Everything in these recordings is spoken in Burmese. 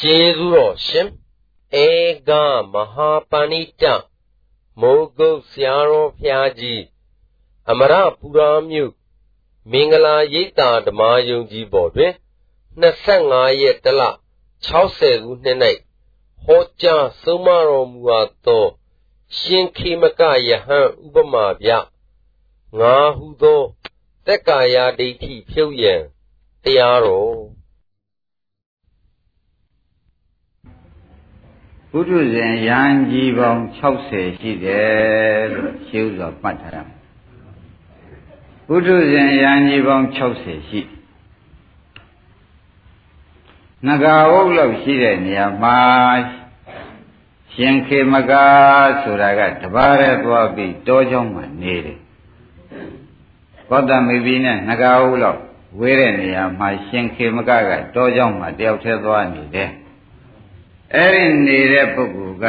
ကျေးဇူးတော်ရှင်ဧကမဟာပဏိတမိုးကုတ်ဆရာတော်ဖျားကြီးအမရပူရာမြို့မင်္ဂလာရိပ်သာဓမ္မယုံကြည်ပေါ်တွင်25ရက်တလ60ခုနှစ်၌ဟောကြားဆုံးမတော်မူအပ်သောရှင်ခေမကယဟန်ဥပမာပြငါဟုသောတက်ကာယဒိဋ္ဌိဖြုတ်ရန်တရားတော် ပုထုဇဉ်ယံကြီးပေါင်း60ရှိတယ်လို့ရှင်းဥစွာမှတ်ထားရမယ်။ပုထုဇဉ်ယံကြီးပေါင်း60ရှိ။ငကာဝုတ်လောက်ရှိတဲ့နေရာမှာရှင်ခေမကာဆိုတာကတပါးရဲသွားပြီးတောကျောင်းမှာနေတယ်။ဘောတမေပြီးနဲ့ငကာဝုတ်လောက်ဝေးတဲ့နေရာမှာရှင်ခေမကကတောကျောင်းမှာတယောက်တည်းသွားနေတယ်။ အဲ့ဒီနေတဲ့ပုဂ္ဂိုလ်က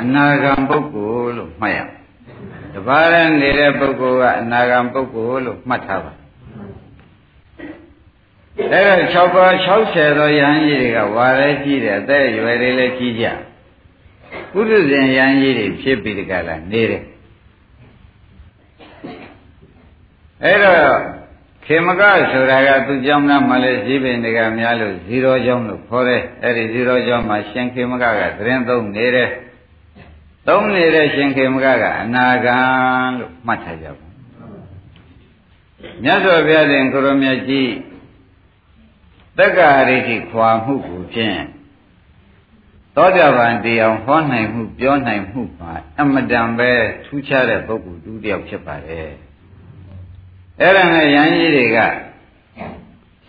အနာဂံပုဂ္ဂိုလ်လို့မှတ်ရတပါးရဲနေတဲ့ပုဂ္ဂိုလ်ကအနာဂံပုဂ္ဂိုလ်လို့မှတ်ထားပါအဲ့တော့6ပါး60သောယဟန်ကြီးတွေကဝါရဲကြီးတယ်အသက်ရွယ်တွေလည်းကြီးကြပုထုဇဉ်ယဟန်ကြီးတွေဖြစ်ပြီးတကလားနေတယ်အဲ့တော့ ခေမကဆိုတာကသူကြောင့်ကမှလည်းဈေးပင်တွေကများလို့ဇီရောကြောင့်လို့ခေါ်တယ်အဲ့ဒီဇီရောကြောင့်မှာရှင်ခေမကကသတင်းသုံးနေတယ်သုံးနေတဲ့ရှင်ခေမကကအနာဂံလို့မှတ်ထားကြပါမြတ်စွာဘုရားရှင်ကိုရမကြီးတက္ကရာတိခွာမှုကိုဖြင့်သောကြပန်တရားဟောနိုင်မှုပြောနိုင်မှုပါအမတန်ပဲထူးခြားတဲ့ပုဂ္ဂိုလ်တူတယောက်ဖြစ်ပါတယ် အဲ့ဒါနဲ့ယန်းကြီးတွေက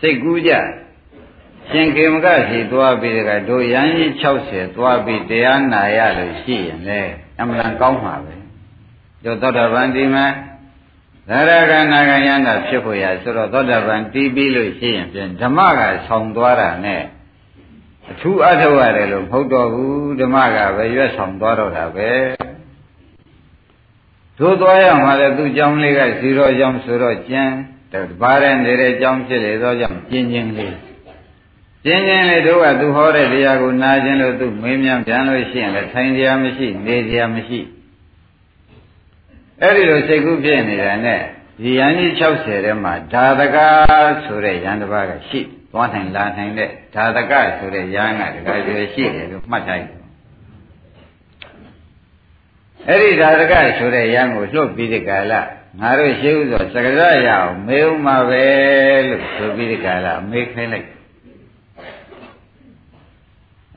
စိတ်ကူးကြရှင်ခေမကရှိသွားပြီးတကတို့ယန်းကြီး60သွားပြီးတရားနာရလို့ရှိရင်လေအမှန်ကောင်းမှာပဲတို့သောတာပန်ဒီမှာသရဂနာဂယန္တာဖြစ်ဖို့ရဆိုတော့သောတာပန်တီးပြီးလို့ရှိရင်ပြန်ဓမ္မကဆောင်သွားတာနဲ့အထူးအထောက်ရတယ်လို့မဟုတ်တော့ဘူးဓမ္မကပဲရွတ်ဆောင်သွားတော့တာပဲ သို့သွားရမှာလေသူ့ကြောင်းလေးကဇီရောကြောင်းဆိုတော့ကျန်တပါးတဲ့နေတဲ့ကြောင်းဖြစ်လေသောကြောင့်ပြင်းချင်းလေးပြင်းချင်းလေးတို့ကသူဟောတဲ့တရားကိုနာခြင်းလို့သူမင်းမြန်ပြန်လို့ရှိရင်လည်းထိုင်စရာမရှိနေစရာမရှိအဲ့ဒီလိုစိတ်ကူးဖြစ်နေတာနဲ့ဒီယန်းကြီး60ထဲမှာဓာတကဆိုတဲ့ယန္တပါးကရှိသွားနိုင်လာနိုင်တဲ့ဓာတကဆိုတဲ့ယန်းကတကယ်ရှိတယ်လို့မှတ်ထားတယ် အဲ့ဒီဓာတကဆိုတဲ့ရံကိုလှုပ်ပြီးဒီကာလငါတို့ရှိဥသောစကရရအောင်မေးဥမှာပဲလို့ဆိုပြီးဒီကာလမေးခိုင်းလိုက်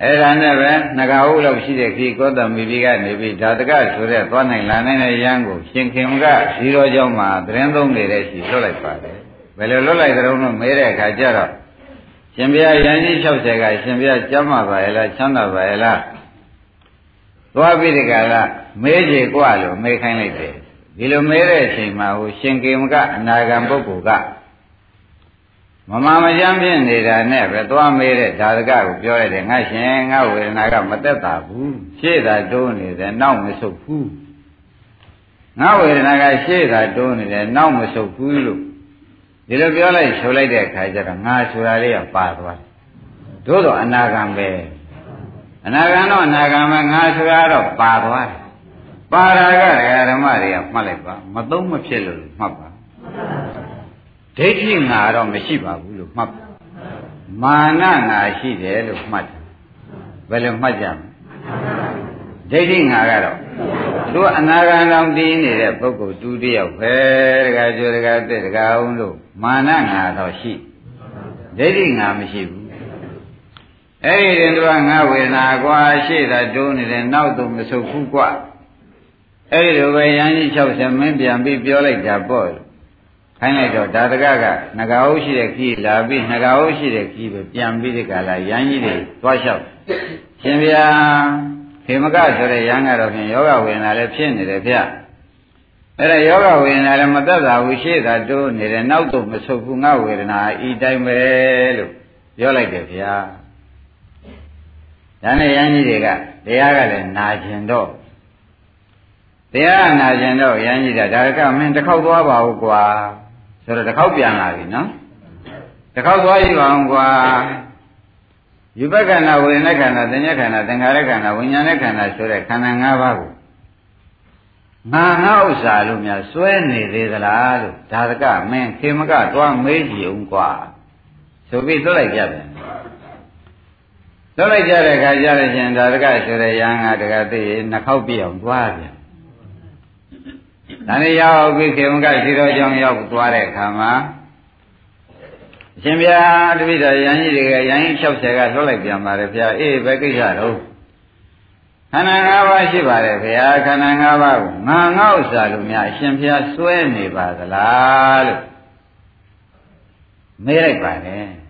အဲ့ဒါနဲ့ပဲငကာဟုလောက်ရှိတဲ့ခီကောတမီပိကနေပြီးဓာတကဆိုတဲ့သွားနိုင်လာနိုင်တဲ့ရံကိုရှင်ခင်ကဇီရောကျောင်းမှာသတင်းသုံးနေတဲ့ရှိလွတ်လိုက်ပါတယ်ဘယ်လိုလွတ်လိုက်ကြတော့မေးတဲ့အခါကျတော့ရှင်ဘုရားရန်ကြီး60ကရှင်ဘုရားကျမ်းမာပါရဲ့လားချမ်းသာပါရဲ့လား သွားပြီးဒီကလာမဲကြေกว่าလို့မဲခိုင်းလိုက်တယ်ဒီလိုမဲတဲ့အချိန်မှာဟိုရှင်ကေမကအနာဂံပုဂ္ဂိုလ်ကမမမကြမ်းဖြစ်နေတာနဲ့ပဲသွားမဲတဲ့ဓာတကကိုပြောရတယ်ငါရှင်ငါဝေဒနာကမသက်သာဘူးရှေ့သာတိုးနေတယ်နောက်မဆုတ်ဘူးငါဝေဒနာကရှေ့သာတိုးနေတယ်နောက်မဆုတ်ဘူးလို့ဒီလိုပြောလိုက်ဆိုလိုက်တဲ့အခါကျတော့ငါဆိုတာလေးကပါသွားတယ်တို့တော့အနာဂံပဲ အနာဂံတော့အနာဂံမှာငါဆိုတာတော့ပါသွားတယ်ပါရာကဓမ္မတွေကမှတ်လိုက်ပါမသုံးမဖြစ်လို့မှတ်ပါဒိဋ္ဌိငါတော့မရှိပါဘူးလို့မှတ်ပါမာနငါရှိတယ်လို့မှတ်တယ်ဘယ်လိုမှတ်ကြမလဲဒိဋ္ဌိငါကတော့သူအနာဂံတော်တည်နေတဲ့ပုဂ္ဂိုလ်တူတယောက်ပဲတခါကြိုတခါတက်တခါအောင်လို့မာနငါတော့ရှိဒိဋ္ဌိငါမရှိဘူး အဲ့ဒီတင်တော့ငါဝေဒနာကွာရှေ့သာတိုးနေတယ်နောက်တော့မဆုတ်ဘူးကွာအဲ့ဒီလိုပဲရန်ကြီး60မင်းပြန်ပြီးပြောလိုက်တာပေါ့ခိုင်းလိုက်တော့ဒါတကကငကာဟုတ်ရှိတဲ့ခီးလာပြီးငကာဟုတ်ရှိတဲ့ခီးပဲပြန်ပြီးဒီကလာရန်ကြီးတွေသွားလျှောက်ရှင်ဗျာခေမကဆိုတဲ့ရန်ကတော့ဖြင့်ယောဂဝေဒနာလည်းဖြစ်နေတယ်ဗျအဲ့ဒါယောဂဝေဒနာလည်းမသက်သာဘူးရှေ့သာတိုးနေတယ်နောက်တော့မဆုတ်ဘူးငါဝေဒနာဤတိုင်းပဲလို့ပြောလိုက်တယ်ဗျာ ဒါနဲ့ယန်းကြီးတွေကတရားကလည်းနာကျင်တော့တရားနာကျင်တော့ယန်းကြီးကဒါကမင်းတစ်ခေါက်သွားပါဦးကွာဆိုတော့တစ်ခေါက်ပြန်လာပြီနော်တစ်ခေါက်သွားယူအောင်ကွာယူပခန္ဓာဝေဒနာခန္ဓာသဉ္ဇခန္ဓာသင်္ခါရခန္ဓာဝိညာဉ်ခန္ဓာဆိုတဲ့ခန္ဓာ၅ပါးကိုငါငါဥစ္စာလို့များစွဲနေသေးသလားလို့ဒါရကမင်းခေမကတွားမေးကြည့်အောင်ကွာဆိုပြီးလွတ်လိုက်ကြတယ် လွတ်လိုက်ကြတဲ့ခါကျတော့ရှင်ဒါရကဆိုတဲ့ရဟန်းကတကသိနှခေါက်ပြအောင်တွားပြန်ဒါနဲ့ရောက်ပြီးခေမကရှိတော်ကြောင့်ရောက်သွားတဲ့အခါမှာအရှင်ဘုရားတပိတော်ရန်ကြီးတွေကရန်ကြီး60ကလွတ်လိုက်ပြန်ပါတယ်ဘုရားအေးဘယ်ကိစ္စတော့ခန္ဓာ၅ပါးရှိပါတယ်ဘုရားခန္ဓာ၅ပါးကိုငါငေါ့ဥစ္စာလို့များအရှင်ဘုရားစွဲနေပါသလားလို့မေးလိုက်ပါတယ်။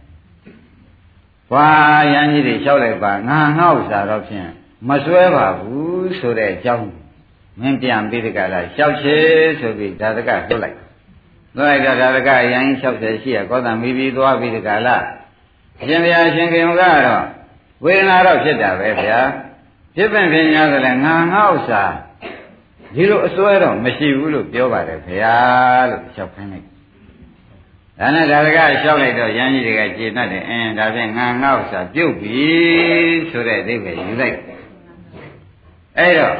ဘာရန်ကြီးတွေလျှောက်လိုက်ပါငါငေါ့ဥစ္စာတော့ဖြင့်မစွဲပါဘူးဆိုတဲ့အကြောင်းမင်းပြန်ပြီးတကလားလျှောက်ချေဆိုပြီးဒါတကလွတ်လိုက်။လွတ်လိုက်တော့ဒါတကရန်ကြီး60ရှိရကောသံမိပြီးသွားပြီးတကလားအရှင်ဘုရားရှင်ခင်ကတော့ဝေဒနာတော့ဖြစ်တာပဲဗျာ။ဖြစ်ပင်ပညာဆိုလည်းငါငါဥစ္စာဒီလိုအစွဲတော့မရှိဘူးလို့ပြောပါတယ်ခင်ဗျာလို့လျှောက်ခိုင်းလိုက် ဒါနဲ့ဒါကလျှောက်လိုက်တော့ရန်ကြီးတွေကကျေနပ်တယ်အင်းဒါဖြင့်ငါငါဥစ္စာပြုတ်ပြီဆိုတဲ့အဓိပ္ပာယ်ယူလိုက်အဲ့တော့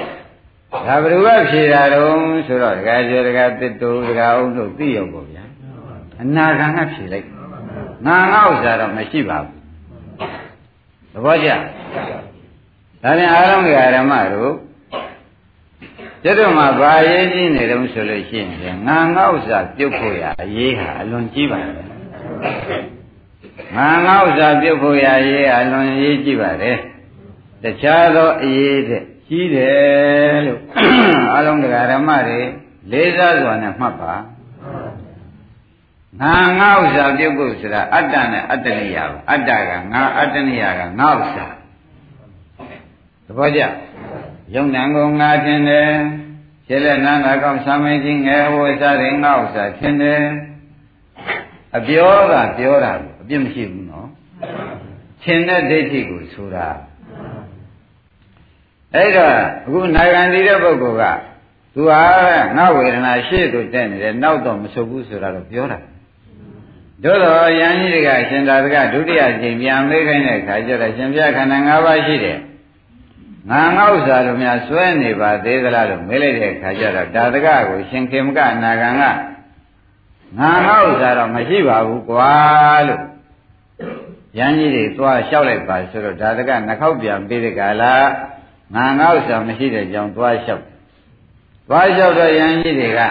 ဒါဘယ်သူကဖြေတာတုံးဆိုတော့ဒကာကျော်ဒကာတစ်တူဒကာအောင်တို့သိရောပေါ့ဗျာအနာဂံကဖြေလိုက်ငါငါဥစ္စာတော့မရှိပါဘူးသဘောကျဒါပြန်အားလုံးဓမ္မတို့ ကျတော့မှဘာရေးကြီးနေတုံးဆိုလို့ရှိရင်ငါငေါ့စာပြုတ်ဖို့ရအရေးဟာအလွန်ကြီးပါတယ်ငါငေါ့စာပြုတ်ဖို့ရအရေးအလွန်ရေးကြီးပါတယ်တခြားသောအရေးတဲ့ကြီးတယ်လို့အားလုံးဓမ္မတွေလေးစားစွာနဲ့မှတ်ပါငါငါဥစ္စာပြုတ်ဖို့ဆိုတာအတ္တနဲ့အတ္တနိယပါအတ္တကငါအတ္တနိယကငါဥစ္စာသဘောကျ ယုံနံကိုငါထင်တယ်ခြေလက်နန်းသာကောင်းဆံမင်းကြီးငယ်ဝိစားရင်ငါဥစ္စာထင်တယ်အပြောကပြောတာအပြစ်မရှိဘူးနော်ထင်တဲ့ဒိဋ္ဌိကိုဆိုတာအဲ့တော့အခုနိုင်ငံတည်တဲ့ပုဂ္ဂိုလ်ကသူဟာငါဝေဒနာရှေ့သို့တက်နေတယ်နောက်တော့မဆုပ်ဘူးဆိုတာတော့ပြောတာတို့တော့ယန်းကြီးတွေကရှင်သာသကဒုတိယကျင့်ပြန်မေးခိုင်းတဲ့အခါကျတော့ရှင်ပြခန္ဓာ၅ပါးရှိတယ် ငါငေါ့စာတို့များစွဲနေပါသေးသလားလို့မေးလိုက်တဲ့အခါကျတော့ဒါတကကိုရှင်ခေမကအနာဂံကငါငေါ့စာတော့မရှိပါဘူးကွာလို့ရန်ကြီးတွေသွားလျှောက်လိုက်ပါဆိုတော့ဒါတကနှခောက်ပြန်ပြီးတဲ့ကလာငါငေါ့စာမရှိတဲ့ကြောင့်သွားလျှောက်သွားလျှောက်တော့ရန်ကြီးတွေကဩ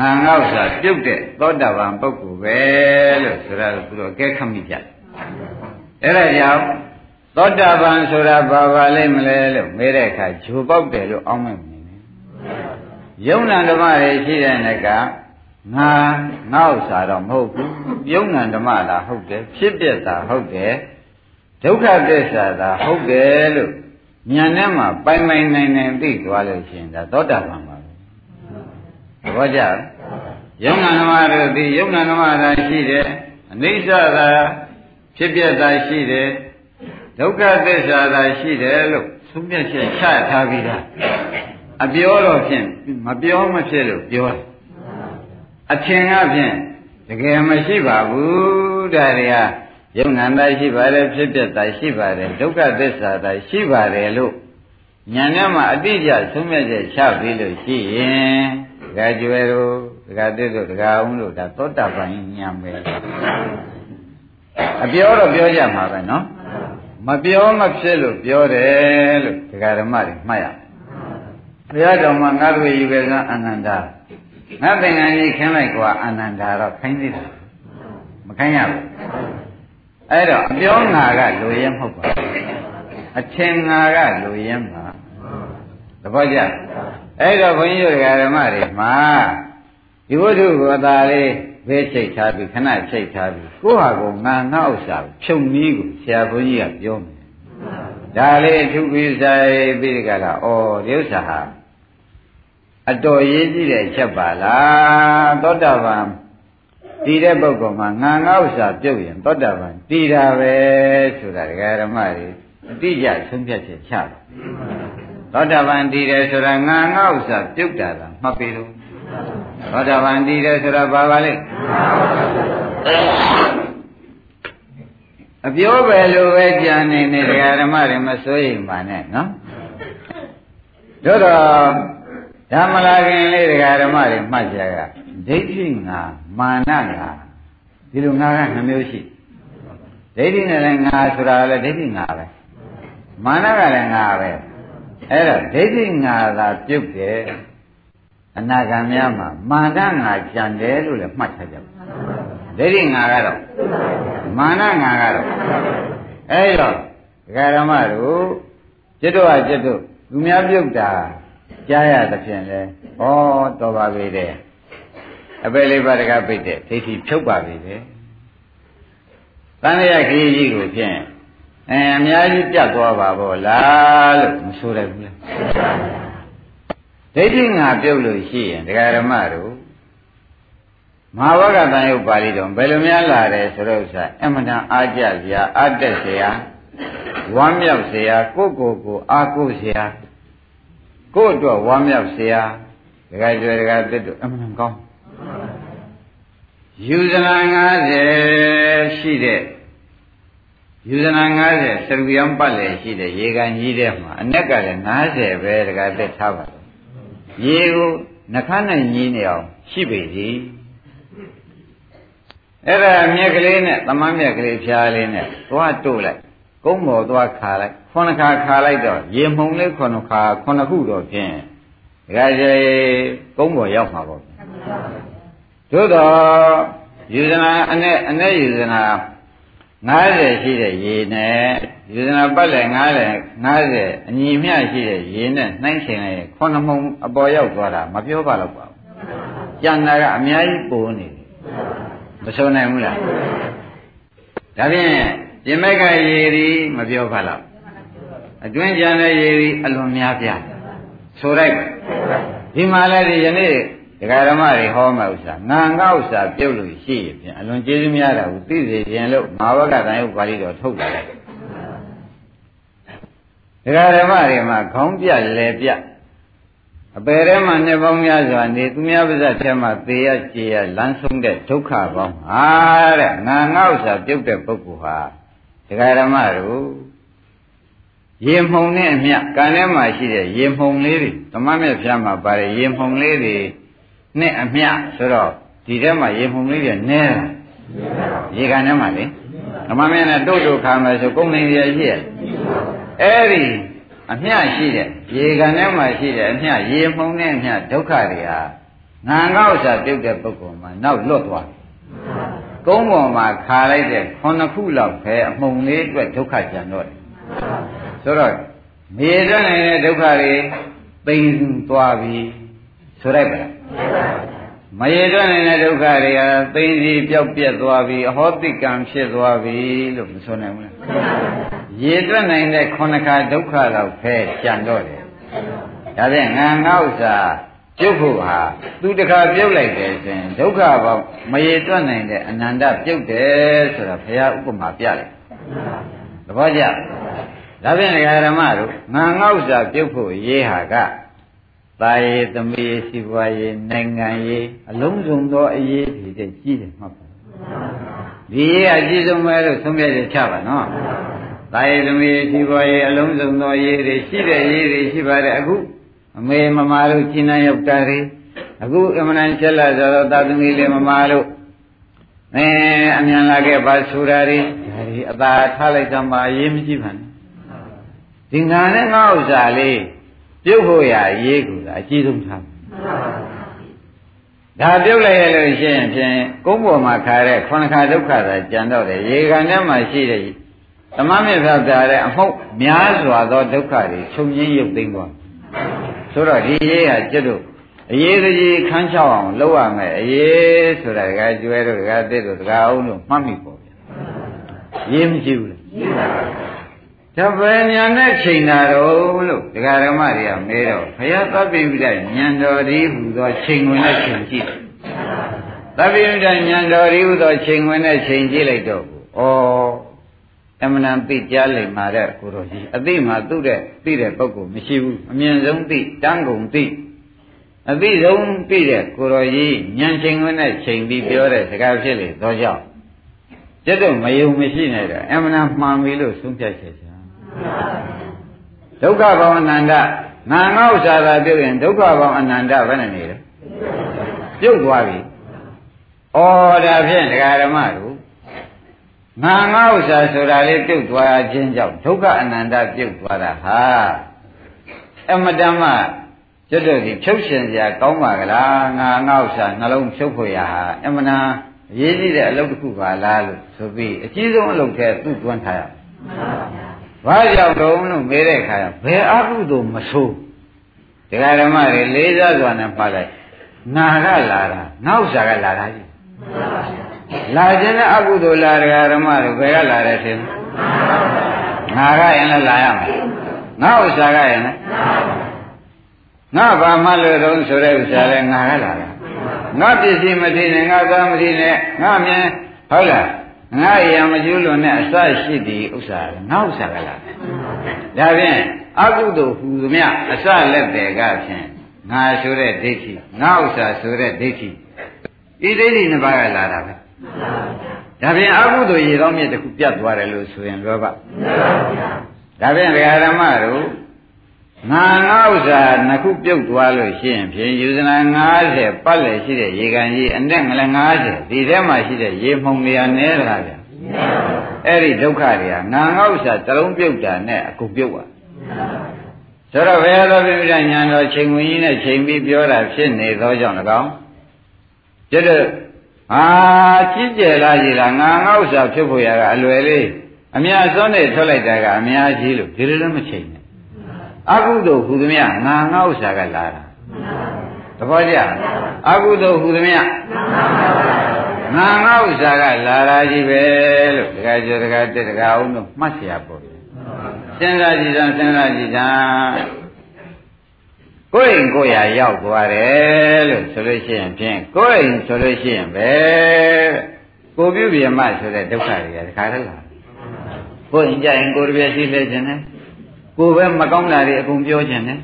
ငါငေါ့စာပြုတ်တဲ့သောတာပန်ပုဂ္ဂိုလ်ပဲလို့ဆိုတော့သူတို့အကဲခတ်မိကြအဲ့ဒါကြောင့် သောတာပန်ဆိုတာဘာပါလိမ့်မလဲလို့မေးတဲ့အခါဂျိုပေါက်တယ်လို့အောင်းမဲ့နေတယ်။ယုံနာဓမ္မတွေရှိတဲ့နကငါငါ့ဥစ္စာတော့မဟုတ်ဘူး။ယုံနာဓမ္မလားဟုတ်တယ်။ဖြစ်ပြတာဟုတ်တယ်။ဒုက္ခသစ္စာသာဟုတ်တယ်လို့ဉာဏ်နဲ့မှပိုင်ပိုင်နိုင်နိုင်သိသွားလို့ရှိရင်ဒါသောတာပန်ပါပဲ။သဘောကျလား။ယုံနာဓမ္မတို့ဒီယုံနာဓမ္မသာရှိတယ်။အနိစ္စသာဖြစ်ပြတာရှိတယ်။ ဒုက္ခသစ္စာသာရှိတယ်လို့သုံးပြချက်ချထားပြီးသားအပြောတော့ဖြင့်မပြောမဖြစ်လို့ပြောတယ်အထင်ကဖြင့်တကယ်မရှိပါဘူးဒါတွေကယုံနာတာရှိပါတယ်ဖြစ်ပြတာရှိပါတယ်ဒုက္ခသစ္စာတာရှိပါတယ်လို့ညာနဲ့မှအတိအကျသုံးပြချက်ချပြီးလို့ရှိရင်ဒကာကျွယ်တို့ဒကာတစ်တို့ဒကာအောင်တို့ဒါသောတာပန်ညာပဲအပြောတော့ပြောကြမှာပဲနော် မပြောမဖြစ်လို့ပြောတယ်လို့ဒကာဓမ္မတွေမှတ်ရဘုရားတော်မှာငါတို့ယူခဲ့ကအနန္တာငါသင်္ကန်းကြီးခင်းလိုက်ကွာအနန္တာတော့ခိုင်းသေးတာမခိုင်းရဘူးအဲ့တော့အပြောငါကလူရဲမဟုတ်ပါဘူးအထင်ငါကလူရဲမှာသဘောကျအဲ့တော့ဘုန်းကြီးတို့ဓမ္မတွေမှာဒီဝိသုကိုသာလေး ဘေးချိတ်ထားပြီးခဏချိတ်ထားပြီးကိုယ့်ဟာကိုငါငါဥစ္စာဖြုံနည်းကိုဆရာဘုန်းကြီးကပြောမယ်ဒါလေးအထုပြီးဆိုင်ပြီးကြတာဩဒီဥစ္စာဟာအတော်ရေးကြည့်တဲ့ချက်ပါလားသောတာပန်တည်တဲ့ပုဂ္ဂိုလ်မှာငါငါဥစ္စာပြုတ်ရင်သောတာပန်တည်တာပဲဆိုတာဒကာဓမ္မတွေအတိအကျဆုံးဖြတ်ချက်ချတယ်သောတာပန်တည်တယ်ဆိုတာငါငါဥစ္စာပြုတ်တာလားမှတ်ပြီလို့သောတာပန်တည်တယ်ဆိုတာဘာပါလဲ အပြောပဲလို့ပဲကြံနေနေတရားဓမ္မတွေမစိုးရင်ပါနဲ့နော်တို့တော့ဓမ္မလာခင်လေးတရားဓမ္မတွေမှတ်ကြကဒိဋ္ဌိငါမာနငါဒီလိုငါကနှမျိုးရှိဒိဋ္ဌိနဲ့လည်းငါဆိုတာလည်းဒိဋ္ဌိငါပဲမာနကလည်းငါပဲအဲ့တော့ဒိဋ္ဌိငါသာပြုတ်တယ် အနာဂံများမှာမာနငါကြံတယ်လို့လည်းမှတ်ထားကြပါဒိဋ္ဌိငါကတော့မာနငါကတော့အဲ့တော့ဒကာရမတို့จิตတို့ဟာจิตတို့လူများပြုတ်တာကြားရသဖြင့်လဲဩတော်ပါပြီတဲ့အပယ်လေးပါးတကပိတ်တဲ့ဒိဋ္ဌိဖြုတ်ပါပြီတဲ့တန်ရခရီးကြီးကိုဖြင့်အဲအများကြီးပြတ်သွားပါဘောလားလို့မဆိုရဘူးလား ဒိဋ္ဌိငါပြုတ်လို့ရှိရင်ဒကာရမတို့မဟာဝကတန်ရုပ်ပါဠိတော်ဘယ်လိုများလာတယ်ဆိုတော့ဥစ္စာအမှန်တန်အားကြစရာအတက်စရာဝမ်းမြောက်စရာကိုယ့်ကိုယ်ကိုအားကိုးစရာကိုယ့်အတွက်ဝမ်းမြောက်စရာဒကာကျွယ်ဒကာတက်တို့အမှန်တန်ကောင်းယူဇနာ90ရှိတဲ့ယူဇနာ90စရူယံပတ်လေရှိတဲ့ရေကန်ကြီးတဲ့မှာအ ਨੇ ကလည်း90ပဲဒကာတက်ထားပါတော့ ရေကိုနှခမ်းနိုင်ကြီးနေအောင်ရှိပေသည်အဲ့ဒါမြက်ကလေးနဲ့သမမ်းမြက်ကလေးဖြားလေးနဲ့သွားတို့လိုက်ကုန်းပေါ်သွားခါလိုက်ခုနှစ်ခါခါလိုက်တော့ရေမှုံလေးခုနှစ်ခါခုနှစ်ခုတော့ဖြင့်ဒကာကျေကုန်းပေါ်ရောက်မှာပေါ့သို့တော့ယူဇနာအနဲ့အနဲ့ယူဇနာ 90ရှိတဲ့ရေနဲ့ယူဇနာပတ်လည်း90 90အညီမျှရှိတဲ့ရေနဲ့နှိုင်းချိန်လိုက်ခုနှစ်မှုံအပေါ်ရောက်သွားတာမပြောပါတော့ပါဘူးကျန်တာကအများကြီးပိုနေတယ်မဆိုနိုင်ဘူးလားဒါဖြင့်ပြင်မဲ့ကရေဒီမပြောပါလားအတွင်းကျန်တဲ့ရေဒီအလွန်များပြားဆိုလိုက်ပါဒီမှာလည်းဒီယနေ့ ဒကာဓမ္မတွေဟောမှာဥစ္စာငါငါဥစ္စာပြုတ်လို့ရှိရင်ဖြင့်အလွန်ကျေးဇူးများတာကိုသိစေခြင်းလို့မာဝကတန်ရုပ်ပါဠိတော်ထုတ်လာတယ်ဒကာဓမ္မတွေမှာခေါင်းပြလဲပြအပေထဲမှာနှစ်ပေါင်းများစွာနေသူများပါးစပ်ထဲမှာသေရကြေရလမ်းဆုံးတဲ့ဒုက္ခပေါင်းဟာတဲ့ငါငေါ့စာပြုတ်တဲ့ပုဂ္ဂိုလ်ဟာဒကာဓမ္မတို့ရေမှုန်နဲ့အမျှကံထဲမှာရှိတဲ့ရေမှုန်လေးတွေသမတ်မြတ်ဖျားမှာပါတယ်ရေမှုန်လေးတွေ နဲ့အမျှဆိုတော့ဒီထဲမှာရေမှုန်လေးတွေနဲတာရေကန်ထဲမှာလေသမတ်မြတ်နဲ့တို့တို့ခါမယ်ဆိုကုန်နေရရှိရအဲ့ဒီအမျှရှိတဲ့ရေကန်ထဲမှာရှိတဲ့အမျှရေမှုန်နဲ့အမျှဒုက္ခတွေဟာငံကောက်စာပြုတ်တဲ့ပုဂ္ဂိုလ်မှာနောက်လွတ်သွားကုန်းပေါ်မှာခါလိုက်တဲ့ခုနှစ်ခုလောက်ပဲအမှုန်လေးအတွက်ဒုက္ခကြံတော့တယ်ဆိုတော့မေတ္တာနဲ့ဒုက္ခတွေသိမ့်သွားပြီ ဆိုလိုက်ပါလားမရေတွက်နေတဲ့ဒုက္ခတွေဟာသိသိပြောက်ပြက်သွားပြီအဟောတိကံဖြစ်သွားပြီလို့မဆိုနိုင်ဘူးလားရေတွက်နိုင်တဲ့ခုနှစ်ခါဒုက္ခတော့ဖဲကြံတော့တယ်ဒါဖြင့်ငါငါဥစ္စာပြုတ်ဖို့ဟာသူတခါပြုတ်လိုက်တယ်ဆိုရင်ဒုက္ခပေါင်းမရေတွက်နိုင်တဲ့အနန္တပြုတ်တယ်ဆိုတာဘုရားဥပမာပြလိုက်သဘောကျဒါဖြင့်ဓမ္မတို့ငါငါဥစ္စာပြုတ်ဖို့ရေးဟာက တာယေသမီးစီပွားရေးနိုင်ငံရေးအလုံးစုံသောအရေးတွေတဲ့ကြီးတယ်မှတ်ပါဒီရေးအကြီးဆုံးပဲလို့သုံးပြချက်ချပါနော်တာယေသမီးစီပွားရေးအလုံးစုံသောအရေးတွေရှိတဲ့ရေးတွေရှိပါတယ်အခုအမေမမတို့ကျင်းနှံရောက်တာတွေအခုအမှန်တန်ချက်လာဆိုတော့သာသမီလေးမမတို့အဲအမြန်လာခဲ့ပါဆိုတာတွေဒါတွေအသာထားလိုက်တော့မှရေးမရှိပါနဲ့ဒီငါနဲ့ငါဥစ္စာလေး ပြုတ်ဖို့ရရေးကူတာအကြီးဆုံးထားဒါပြုတ်လိုက်ရလို့ရှိရင်ဖြင့်ကုန်းပေါ်မှာခါတဲ့ခုနခါဒုက္ခသာကြံတော့တယ်ရေကန်ထဲမှာရှိတဲ့သမမမြတ်ပြောတာတဲ့အမှုများစွာသောဒုက္ခတွေချုပ်ငင်းရုပ်သိမ်းသွားဆိုတော့ဒီရေးဟာကျွတ်တို့အရေးကြီးခန်းချောက်အောင်လုပ်ရမယ်အရေးဆိုတာကကျွဲတို့ကတစ်တို့ကအောင်လို့မှတ်မိပေါ့ဗျာရေးမရှိဘူးလားတပ ည့်ညာနဲ့ချိန်တာတော့လို့ဒကာဓမ္မတွေကမေးတော့ဘုရားသဗ္ဗိဝိဒဉာဏ်တော်ဒီဟူသောချိန်ဝင်နဲ့ချိန်ကြည့်သဗ္ဗိဝိဒဉာဏ်တော်ဒီဟူသောချိန်ဝင်နဲ့ချိန်ကြည့်လိုက်တော့ဩအမှန်တန်သိကြားလိမ့်မှာတဲ့ကိုတော်ကြီးအသိမှသူ့တဲ့သိတဲ့ပုဂ္ဂိုလ်မရှိဘူးအမြင်ဆုံးသိတန်းကုန်သိအသိဆုံးသိတဲ့ကိုတော်ကြီးဉာဏ်ချိန်ဝင်နဲ့ချိန်ပြီးပြောတဲ့စကားဖြစ်လေသောကြောင့်ကျွတ်တော့မယုံမရှိနဲ့တော့အမှန်မှန်ပြီလို့ဆုံးဖြတ်ချက်ချာ ဒုက္ခဘောင်အနန္တငါငေါ့စာသာပြုတ်ရင်ဒုက္ခဘောင်အနန္တဘယ်နဲ့နေလဲပြုတ်သွားပြီဩဒါဖြင့်ဒကာဓမ္မတို့ငါငါဥစ္စာဆိုတာလေးပြုတ်သွားခြင်းကြောင့်ဒုက္ခအနန္တပြုတ်သွားတာဟာအမတမကျွတ်တို့ဒီဖြုတ်ရှင်စရာကောင်းပါကလားငါငါဥစ္စာနှလုံးဖြုတ်ဖို့ရဟာအမနာအရေးကြီးတဲ့အလုပ်တစ်ခုပါလားလို့ဆိုပြီးအကြီးဆုံးအလုပ်ထဲသူ့တွန်းထားရ ဘာကြောင့်တုံးလို့မေးတဲ့အခါဘယ်အကုသို့မဆိုးတရားဓမ္မတွေလေးစားစွာနဲ့ပတ်လိုက်ငါကလာတာငါဥစ္စာကလာတာကြီးလာခြင်းနဲ့အကုသိုလ်လာတရားဓမ္မတွေဘယ်ကလာတယ်ထင်ငါကရင်လည်းလာရမယ်ငါဥစ္စာကရင်လည်းငါဘာမှလို့တော့ဆိုတဲ့ဥစ္စာလဲငါကလာတာငါပစ္စည်းမထင်နဲ့ငါသားမထင်နဲ့ငါမြင်ဟုတ်လား ငါရံမကျူးလွန်တဲ့အစရှိသည်ဥစ္စာငါဥစ္စာကလာဒါဖြင့်အကုသိုလ်ဟူသမျှအစလက်တယ်ကဖြင့်ငါဆိုတဲ့ဒိဋ္ဌိငါဥစ္စာဆိုတဲ့ဒိဋ္ဌိဒီဒိဋ္ဌိနှစ်ပါးကလာတာပဲဒါဖြင့်အကုသိုလ်ရေတော်မြစ်တစ်ခုပြတ်သွားတယ်လို့ဆိုရင်လောဘဒါဖြင့်ဒကာဓမ္မတို့ ငါငါဥစ္စာနှစ်ခုပြုတ်သွားလို့ရှိရင်ဖြင့်ယူဇနာ90ပတ်လည်ရှိတဲ့ရေကန်ကြီးအနဲ့ငလည်း90ဒီထဲမှာရှိတဲ့ရေမှုံတွေနဲတကားဗျာအဲ့ဒီဒုက္ခတွေကငါငါဥစ္စာတလုံးပြုတ်တာနဲ့အကုန်ပြုတ်သွားဆိုတော့ဘယ်လိုပြပြညာတော်ချိန်ဝင်ကြီးနဲ့ချိန်ပြီးပြောတာဖြစ်နေသောကြောင့်၎င်းကျတော့အာကြီးကျယ်လာကြီးလားငါငါဥစ္စာဖြစ်ဖို့ရကအလွယ်လေးအများဆုံးနဲ့ထွက်လိုက်တာကအများကြီးလို့ဒီလိုလည်းမချိန်နဲ့ အကုသိုလ်ဟူသမျှငါငါဥစ္စာကလာတာသဘောကျအကုသိုလ်ဟူသမျှငါငါဥစ္စာကလာတာကြီးပဲလို့တခါကျော်တခါတက်တခါအောင်တို့မှတ်เสียပေါ့စဉ်းစားကြည့်စမ်းစဉ်းစားကြည့်စမ်းကိုယ်ရင်ကိုယ်ရရောက်သွားတယ်လို့ဆိုလို့ရှိရင်ဖြင့်ကိုယ်ရင်ဆိုလို့ရှိရင်ပဲကိုပြုပြမဆိုတဲ့ဒုက္ခတွေကတခါတည်းလာကိုယ်ရင်ကြရင်ကိုယ်တပြည့်ရှိလဲခြင်းနဲ့ ကိုယ်ပဲမကောင်းတာတွေအကုန်ပြောခြင်းနဲ့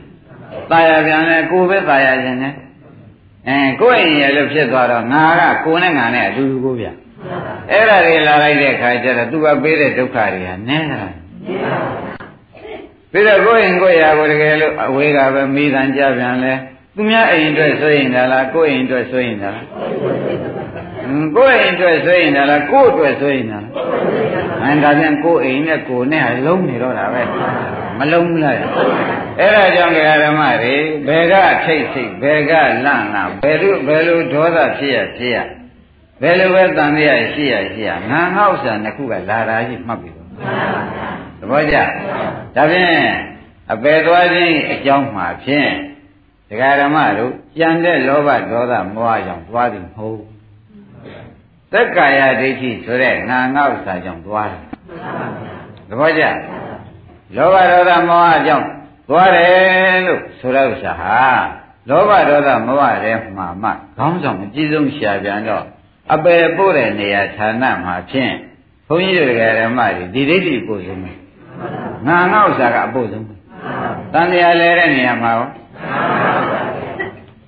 ตายရပြန်လဲကိုယ်ပဲตายရခြင်းနဲ့အဲကိုယ်ရင်ရလို့ဖြစ်သွားတော့ငါကကိုယ်နဲ့ငါနဲ့အတူတူကိုဗျအဲ့ဒါတွေလာလိုက်တဲ့အခါကျတော့သူကပေးတဲ့ဒုက္ခတွေဟာနည်းတာပြီးတော့ကိုယ်ရင်ကိုယ်ရာကိုတကယ်လို့အဝေးကပဲမိတန်ကြပြန်လဲသူများအိမ်အတွက်ဆွေးရင်ဒါလားကိုယ်အိမ်အတွက်ဆွေးရင်ဒါလားကိုယ်အိမ်အတွက်ဆွေးရင်ဒါလားကိုယ်အတွက်ဆွေးရင်ဒါလားအဲဒါပြန်ကိုယ်အိမ်နဲ့ကိုယ်နဲ့လုံးနေတော့တာပဲ မလုံးဘူးလားအဲ့ဒါကြောင့်ဓမ္မတွေဘယ်ကထိတ်ထိတ်ဘယ်ကလန့်လန့်ဘယ်လိုဘယ်လိုဒေါသဖြစ်ရဖြစ်ရဘယ်လိုပဲတန်ရရှိရရှိရငါငေါ့ဆန်တစ်ခုကလာတာကြီးမှတ်ပြီတော့သဘောကျဒါဖြင့်အပေသွားခြင်းအကြောင်းမှာဖြင့်ဒကာဓမ္မတို့ကြံတဲ့လောဘဒေါသမောဟကြောင့်သွားသည်မဟုတ်သက်ကာယဒိဋ္ဌိဆိုတဲ့ငါငေါ့စာကြောင့်သွားတယ်သဘောကျ လောဘဒေါသမောဟကြောင့်သွားတယ်လို့ဆိုတဲ့ဥစ္စာဟာလောဘဒေါသမောဟတွေမှာမှခေါင်းဆောင်အကြီးဆုံးရှာပြန်တော့အပယ်ပို့တဲ့နေရာဌာနမှာဖြင့်ဘုန်းကြီးတို့ဓမ္မတွေဒီဒိဋ္ဌိပို့ဆုံးမယ်ငါငေါ့ဥစ္စာကအပို့ဆုံးတန်တရားလဲတဲ့နေရာမှာရော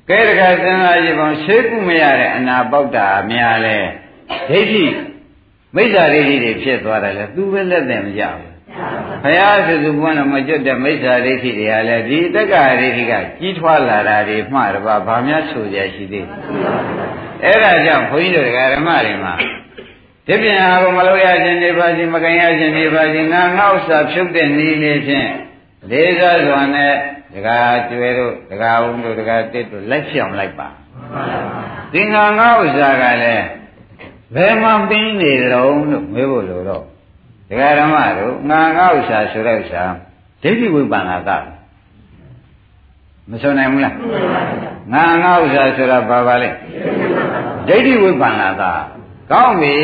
ကဲတခါစဉ်းစားကြည့်ပါရှေးကုမရတဲ့အနာပေါက်တာများလဲဒိဋ္ဌိမိစ္ဆာဒိဋ္ဌိတွေဖြစ်သွားတယ်လေသူပဲလက်သက်မကြဘူး ဘုရားစုစုပွန်းတော့မကျွတ်တဲ့မိစ္ဆာဒိဋ္ဌိတွေကလည်းဒီတက္ကရာဒိဋ္ဌိကကြီးထွားလာတာတွေမှတပါဘာများဆိုကြရှိသေးအဲ့ဒါကြောင့်ဘုန်းကြီးတို့ဓမ္မတွေမှာဒီပြန်ဟာကိုမလို့ရခြင်းနေပါစီမကင်ရခြင်းနေပါစီငါငေါ့စာဖြုတ်တဲ့နည်းလေးဖြင့်လေးစားစွာနဲ့ဒကာကျွဲတို့ဒကာဦးတို့ဒကာတစ်တို့လက်ဖြောင်လိုက်ပါသင်္ဃာငေါ့စာကလည်းဘယ်မှပင်းနေကြုံလို့မေးဖို့လိုတော့ ဒကာဓမ္မတို့ငါငေါ့စာဆိုတဲ့ဥစ္စာဒိဋ္ဌိဝိပန္နာကမဆိုနိုင်ဘူးလားငါငေါ့စာဆိုတာဘာပါလဲဒိဋ္ဌိဝိပန္နာကကောင်းပြီ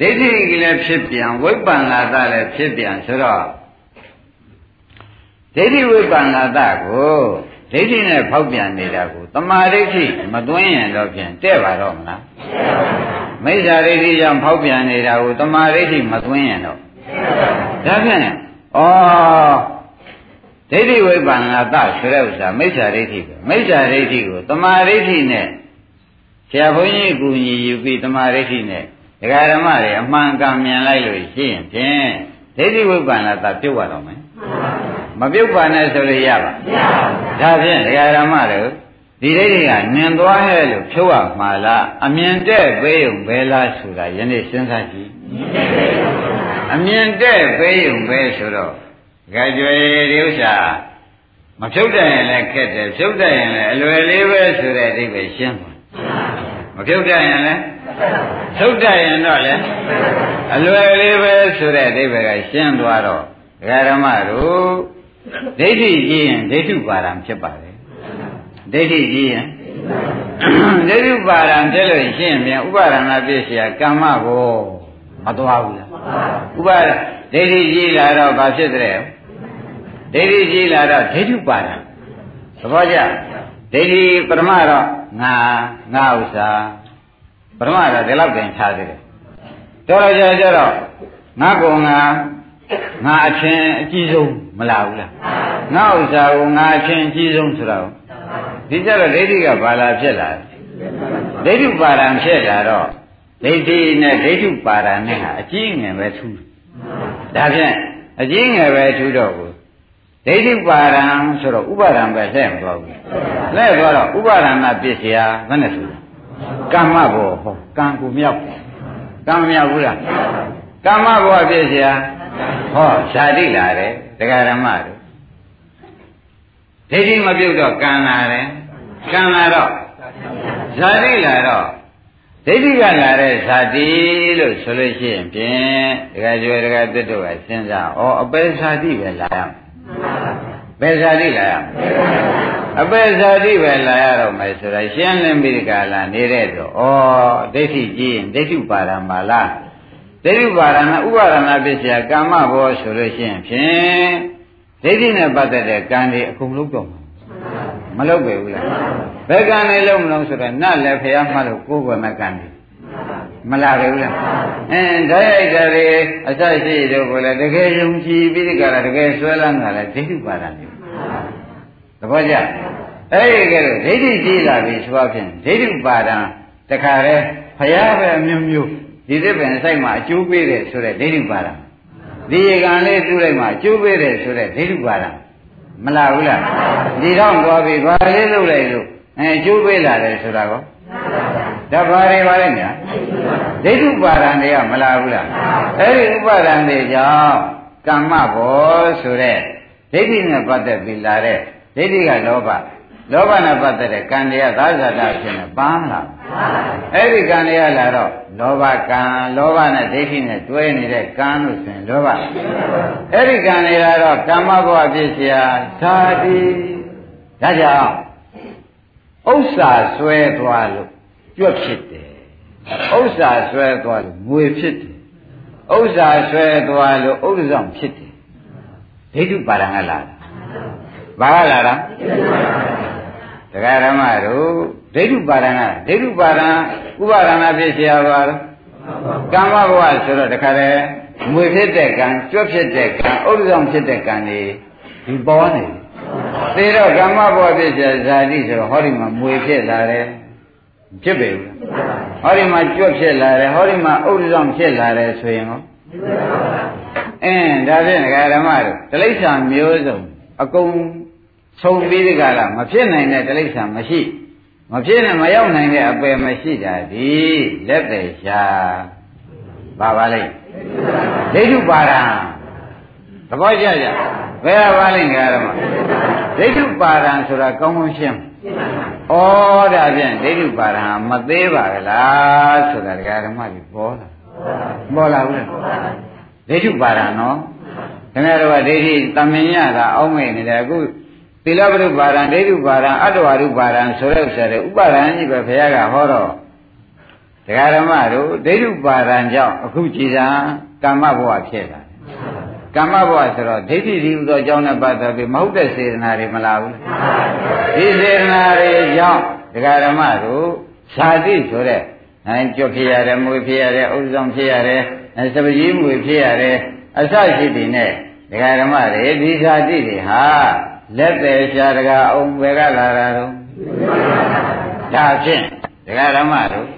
ဒိဋ္ဌိကလည်းဖြစ်ပြန်ဝိပ္ပန္နာတလည်းဖြစ်ပြန်ဆိုတော့ဒိဋ္ဌိဝိပ္ပန္နာတကိုဒိဋ္ဌိနဲ့ဖောက်ပြန်နေတာကိုတမာဒိဋ္ဌိမသွင်းရင်တော့ဖြင့်တဲ့ပါတော့မလား မိစ္ဆာဒိဋ္ဌိကြောင့်ဖောက်ပြန်နေတာကိုတမာဒိဋ္ဌိမသွင်းရင်တော့ဒါဖြင့်ဩဒိဋ္ဌိဝိပ္ပန္နာတဆိုတဲ့ဥစ္စာမိစ္ဆာဒိဋ္ဌိပဲမိစ္ဆာဒိဋ္ဌိကိုတမာဒိဋ္ဌိနဲ့ဆရာဘုန်းကြီးကူညီယူပြီးတမာဒိဋ္ဌိနဲ့ဒကာဓမ္မတွေအမှန်ကန်မြင်လိုက်လို့ရှိရင်ဖြင့်ဒိဋ္ဌိဝိပ္ပန္နတာပြုတ်ရတော့မယ်မပြုတ်ပါနဲ့ဆိုလို့ရပါဒါဖြင့်ဒကာဓမ္မတို့ ဒီဒိဋ္ဌိကနင်သွားရဲ့လို့ဖြုတ်ရမှာလားအမြင်တဲ့ပေးုံပဲလားဆိုတာယနေ့စဉ်းစားကြည့်အမြင်တဲ့ပေးုံပဲဆိုတော့ဒကာကျွေဒီဥစ္စာမဖြုတ်တဲ့ရင်လည်းခက်တယ်ဖြုတ်တဲ့ရင်လည်းအလွယ်လေးပဲဆိုတဲ့အဓိပ္ပာယ်ရှင်းပါမဖြုတ်တဲ့ရင်လည်းဖြုတ်တဲ့ရင်တော့လည်းအလွယ်လေးပဲဆိုတဲ့အဓိပ္ပာယ်ကရှင်းသွားတော့ဒကာဓမ္မတို့ဒိဋ္ဌိကြီးရင်ဒိဋ္ဌုပါဒံဖြစ်ပါတယ် ဒိဋ္ဌိကြီးရင်ဒိဋ္ဌုပါဒံဖြစ်လို့ရှင်းပြန်ဥပါဒနာပြည့်เสียကမ္မကိုမသွားဘူးလားဥပါဒဒိဋ္ဌိကြီးလာတော့ဘာဖြစ်တဲ့ဒိဋ္ဌိကြီးလာတော့ဒိဋ္ဌုပါဒံသဘောကျဒိဋ္ဌိပရမတော့ငါငါဥစ္စာပရမတော့ဒီလောက်တင်ထားသေးတယ်တော်တော်ကြာကြတော့ငါကောင်ငါငါအချင်းအကြီးဆုံးမလာဘူးလားငါဥစ္စာကိုငါအချင်းအကြီးဆုံးဆိုတော့ ဒီကြတော့ဒိဋ္ဌိကဘာလာဖြစ်လာဒိဋ္ဌုပါဒံဖြစ်လာတော့ဒိဋ္ဌိနဲ့ဒိဋ္ဌုပါဒံနဲ့ဟာအကြီးငယ်ပဲထူးဒါဖြင့်အကြီးငယ်ပဲထူးတော့ဘူးဒိဋ္ဌိပါဒံဆိုတော့ဥပါဒံပဲလှည့်မသွားဘူးလှည့်သွားတော့ဥပါဒနာပစ္စယဘယ်နဲ့ဆိုကမ္မဘောဟောကံကိုမြောက်ကံမမြောက်ဘူးလားကမ္မဘောပစ္စယဟောဇာတိလာတယ်တရားဓမ္မတို့ ဒိဋ္ဌိမပြုတ်တော့ကံလာတယ်ကံလာတော့ဇာတိလာတော့ဒိဋ္ဌိကလာတဲ့ဇာတိလို့ဆိုလို့ရှိရင်ဖြင့်ဒကာကျွယ်ဒကာတက်တို့ကစဉ်းစားဩအပေဇာတိပဲလာရမယ်ဘယ်ဇာတိလာရမလဲအပေဇာတိပဲလာရတော့မယ်ဆိုတော့ရှင်းလင်းပြီးဒီကလာနေတဲ့တော့ဩဒိဋ္ဌိကြီးရင်ဒိဋ္ဌုပါဒံပါလားဒိဋ္ဌုပါဒနာဥပါဒနာပစ္စယကာမဘောဆိုလို့ရှိရင်ဖြင့် ဒိဋ္ဌိနဲ့ပတ်သက်တဲ့ကံတွေအကုန်လုံးတော့မလုပ်ပဲဘူးလားဘယ်ကံတွေလုံးမလုံးဆိုတော့နတ်လည်းဖျားမှလို့ကိုယ်ကွယ်မဲ့ကံတွေမလာပဲဘူးလားအင်းဓာတ်ရိုက်တာတွေအစရှိတို့ကိုလည်းတကယ်ယုံကြည်ပြီးဒီကရတကယ်ဆွဲလန်းတာလည်းဒိဋ္ဌုပါဒံတွေသဘောကျအဲ့ဒီကဲတော့ဒိဋ္ဌိကြီးလာပြီဆိုတော့ဖြင့်ဒိဋ္ဌုပါဒံတခါတည်းဖျားပဲမျိုးမျိုးဒီသစ်ပင်ဆိုင်မှာအကျိုးပေးတယ်ဆိုတဲ့ဒိဋ္ဌိပါဒံ ဒီရေကန်လေးတူးလိုက်မှာအကျိုးပေးတယ်ဆိုတဲ့ဒိဋ္ဌိပါဒံမလာဘူးလားဒီတော့သွားပြီဘာလေးလုပ်လိုက်လို့အဲအကျိုးပေးလာတယ်ဆိုတာကောဒါဘာတွေပါလဲညာဒိဋ္ဌိပါဒံတွေကမလာဘူးလားအဲ့ဒီဥပါဒံတွေကြောင့်ကမ္မဘောဆိုတဲ့ဒိဋ္ဌိနဲ့ပတ်သက်ပြီးလာတဲ့ဒိဋ္ဌိကလောဘလောဘနဲ့ပတ်သက်တဲ့ကံတရားသာဇာတဖြစ်နေပန်းလာအဲ့ဒီကံတရားလာတော့ လောဘကံလောဘနဲ့ဒိဋ္ဌိနဲ့တွဲနေတဲ့ကံလို့ဆိုရင်လောဘအဲ့ဒီကံတွေကတော့ကမ္မဘဝဖြစ်เสียဓာတိဒါကြောင့်ဥစ္စာဆွဲသွားလို့ကြွက်ဖြစ်တယ်ဥစ္စာဆွဲသွားလို့ငွေဖြစ်တယ်ဥစ္စာဆွဲသွားလို့ဥဒ္ဒဆောင်ဖြစ်တယ်ဒိဋ္ဌုပါဒံကလာတာဘာကလာတာတရားဓမ္မတို့ ဒိဋ္ဌုပါဒံကဒိဋ္ဌုပါဒံဥပါဒနာဖြစ်เสียပါတော့ကမ္မဘဝဆိုတော့တခါတည်းမွေဖြစ်တဲ့ကံကြွဖြစ်တဲ့ကံဥဒ္ဒဆောင်ဖြစ်တဲ့ကံတွေဒီပေါ်နေသေတော့ကမ္မဘဝဖြစ်เสียဇာတိဆိုတော့ဟောဒီမှာမွေဖြစ်လာတယ်ဖြစ်ပေဘူးဟောဒီမှာကြွဖြစ်လာတယ်ဟောဒီမှာဥဒ္ဒဆောင်ဖြစ်လာတယ်ဆိုရင်ဟောအင်းဒါဖြင့်ဓမ္မတို့တိဋ္ဌာမျိုးစုံအကုန်ဆုံးပြီးဒီကလာမဖြစ်နိုင်တဲ့တိဋ္ဌာမရှိ မဖြစ်နဲ့မရောက်နိုင်တဲ့အပယ်မရှိတာဒီလက်သေးရှာပါပါလိမ့်ဒိဋ္ဌုပါဒံသဘောကျကြဘယ်ပါလိမ့်ဓမ္မဒိဋ္ဌုပါဒံဆိုတာကောင်းကောင်းရှင်းဩဒါဖြင့်ဒိဋ္ဌုပါဒံမသေးပါကလားဆိုတာဒကာဓမ္မကြီးပေါ်လာပေါ်လာဘူးလားဒိဋ္ဌုပါဒံနော်ခင်ဗျားတို့ကဒိဋ္ဌိတမင်ရတာအောက်မဲ့နေတယ်အခုသီ လပရုပါဒံဒိဋ္ဌုပါဒံအတ္တဝရုပါဒံဆိုတဲ့ဥစ္စာတွေဥပါဒံကြီးပဲဘုရားကဟောတော့ဒကာဓမ္မတို့ဒိဋ္ဌုပါဒံကြောင့်အခုကြည်သာကမ္မဘဝဖြစ်လာကမ္မဘဝဆိုတော့ဒိဋ္ဌိဒီဥသောအကြောင်းနဲ့ပတ်သက်ပြီးမဟုတ်တဲ့စေတနာတွေမလာဘူးဒီစေတနာတွေကြောင့်ဒကာဓမ္မတို့ဇာတိဆိုတဲ့အဲကြွဖြစ်ရတယ်မွေဖြစ်ရတယ်ဥစ္စာဖြစ်ရတယ်စပကြီးမွေဖြစ်ရတယ်အစရှိတယ်နဲ့ဒကာဓမ္မတွေဒီဇာတိတွေဟာ လက်သေးရှားတကားအောင်ဘယ်ကလာတာတော့ဒါဖြင့်ဒကာဓမ္မတို့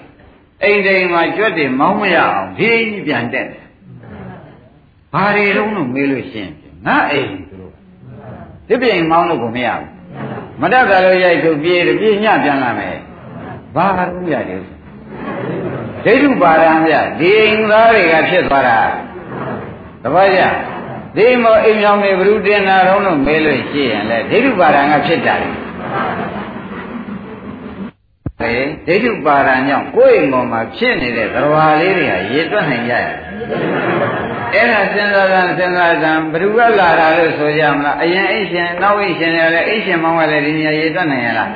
အိမ်တိမ်မှာကြွက်တွေမောင်းမရအောင်ဒီကြီးပြန်တက်တယ်ဘာတွေတုံးလို့မေးလို့ရှင်းငါအိမ်သူတို့ဒီပြင်မောင်းလို့ကိုမရဘူးမတတ်တာလို့ရိုက်ထုတ်ပြေးတယ်ပြေးညပြန်လာမယ်ဘာလို့ရတယ်ဒိဋ္ဌုပါရံပြဒီအိမ်သားတွေကဖြစ်သွားတာတပည့်ကြ ဒီမောအိမ်ကြောင့်နေဘ ᱹ တင်တာတော့လို့မေးလို့ရှိရင်လေဒိဋ္ဌုပါရံကဖြစ်တာလေဒိဋ္ဌုပါရံကြောင့်ကိုယ့်အိမ်ပေါ်မှာဖြစ်နေတဲ့သရဝါလေးတွေကရေတွက်နိုင်ကြရဲ့အဲ့ဒါစဉ်းစားတာစဉ်းစားတာဘ누구ကလာတာလို့ဆိုကြမလားအရင်အိရှင်နောက်အိရှင်တွေလည်းအိရှင်မောင်းကလည်းဒီနေရာရေတွက်နိုင်ရလား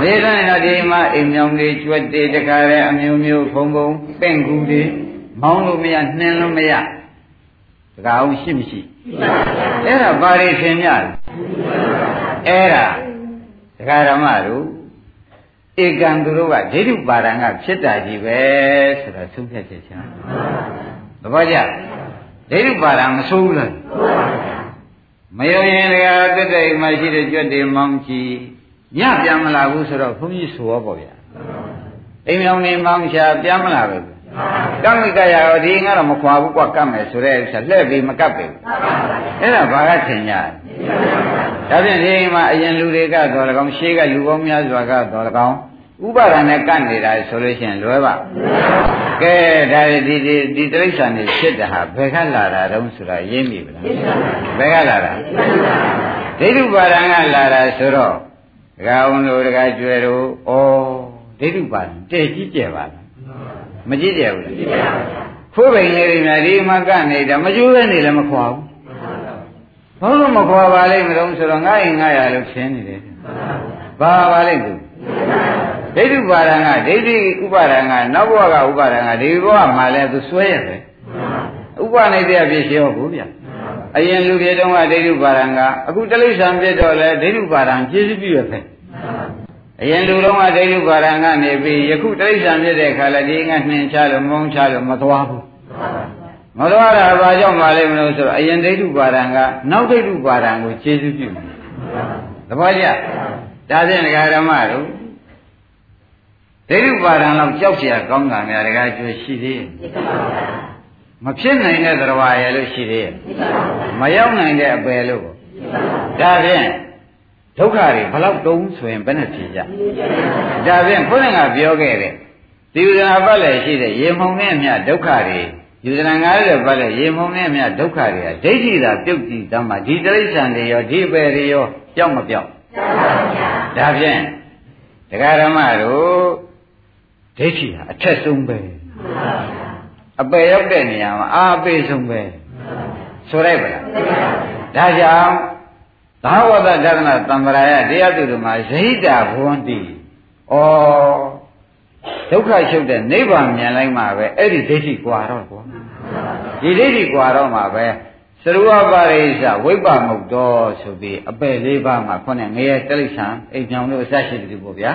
မေးတဲ့အခါဒီမှာအိမ်မြောင်တွေကျွတ်တွေတခါလဲအမျိုးမျိုးဖုံဖုံပင့်ကူတွေမောင်းလို့မရနှင်းလို့မရ တခါအောင်ရှိမရှိအဲ့ဒါဘာတွေသင်ကြလဲအဲ့ဒါဒကာဓမ္မတို့ဧကံသူတို့ကဒိဋ္ဌုပါဒံကဖြစ်တာကြီးပဲဆိုတော့သုံးဖြတ်ချက်ချင်သဘောကျဒိဋ္ဌုပါဒံမဆိုးဘူးလားမယုံရင်လည်းတက်တဲ့မှာရှိတဲ့ကြွက်တွေမောင်းကြည့်ညပြန်မလာဘူးဆိုတော့ဘုန်းကြီးဆိုရောပေါ့ဗျာအိမ်မြောင်နေမောင်းချပြန်မလာဘူး ကမ္မိကရရောဒီငါတော့မခွာဘူးကွာကတ်မယ်ဆိုတဲ့ဥစ္စာလှည့်ပြီးမကတ်ပဲအဲ့ဒါဘာကထင်ကြဒါဖြင့်ဒီမှာအရင်လူတွေကတော်၎င်းရှေးကလူပေါင်းများစွာကတော်၎င်းဥပါဒဏ်နဲ့ကတ်နေတာဆိုလို့ရှိရင်လွယ်ပါကဲဒါဒီဒီဒီတိရစ္ဆာန်တွေဖြစ်တာဟာဘယ်ကလာတာတုံးဆိုတာရင်းမိဗလားဘယ်ကလာတာဒိဋ္ဌုပါဒံကလာတာဆိုတော့ဒကာအောင်တို့ဒကာကျွယ်တို့ဩဒိဋ္ဌုပါဒံတည့်ကြီးကျယ်ပါလား မကြည့်ကြဘူးလားခိုးပိန်လေးတွေများဒီမှာကနေတယ်မကျိုးပဲနေလည်းမခွာဘူးဘာလို့မခွာပါလိမ့်မလို့ဆိုတော့ငါ့အိမ်ငါရလို့ရှင်းနေတယ်ဘာပါလိမ့်သူဒိဋ္ဌိပါဒံကဒိဋ္ဌိဥပါဒံကနောက်ဘဝကဥပါဒံကဒီဘဝမှာလည်းသူစွဲရတယ်ဥပနိဒေဖြစ်ရှိရောဘူးဗျအရင်လူတွေတုန်းကဒိဋ္ဌိပါဒံကအခုတိရစ္ဆာန်ဖြစ်တော့လဲဒိဋ္ဌိပါဒံပြည့်စုံပြည့်ရဖက် အရင်လူတော်ကဒိဋ္ဌိပါဒံကနေပြီးယခုတိရစ္ဆာန်ဖြစ်တဲ့ခါလဲဒီငါနှင်ချလို့မုန်းချလို့မသွားဘူးမသွားတာဘာကြောင့်မလဲမလို့ဆိုတော့အရင်ဒိဋ္ဌိပါဒံကနောက်ဒိဋ္ဌိပါဒံကိုခြေစုပြုတယ်သဘောကျဒါဖြင့်ဒကာဓမ္မတို့ဒိဋ္ဌိပါဒံလောက်ကြောက်เสียကောင်းတာများဒကာကျွေးရှိသေးရဲ့မဖြစ်နိုင်တဲ့သရဝါရဲ့လို့ရှိသေးရဲ့မရောက်နိုင်တဲ့အပယ်လို့ဒါဖြင့် ဒုက္ခတွေဘလောက်တုံးဆိုရင်ဘယ်နဲ့ဖြေကြဒါဖြင့်ခုနကပြောခဲ့တဲ့ဒီဥဒနာပတ်လည်းရှိတဲ့ရေမှုန်နဲ့မြဒုက္ခတွေယူဇနာ90ပတ်လည်းရေမှုန်နဲ့မြဒုက္ခတွေကဒိဋ္ဌိသာပြုတ်ကြည့်တမ်းမှာဒီတိရစ္ဆာန်တွေရောဒီပယ်တွေရောကြောက်မပြောက်ဒါဖြင့်တရားဓမ္မတို့ဒိဋ္ဌိဟာအထက်ဆုံးပဲအပယ်ရောက်တဲ့နေရာမှာအာအပေဆုံးပဲဆိုလိုက်ပါလားဒါကြောင့် သာဝတ္တဒသနာသံဗရာယတရားသူတို့မှာဇိတာဘဝန္တိဩဒုက္ခချုပ်တဲ့နိဗ္ဗာန်မြင်လိုက်မှပဲအဲ့ဒီဒိဋ္ဌိကွာတော့ကွာဒီဒိဋ္ဌိကွာတော့မှပဲသရဝပါရိသဝိပ္ပမုတ်တော်ဆိုပြီးအပယ်လေးပါးမှာခုနဲ့ငရဲတိရစ္ဆာန်အိမ်ကြောင်တို့အစရှိတူပေါ့ဗျာ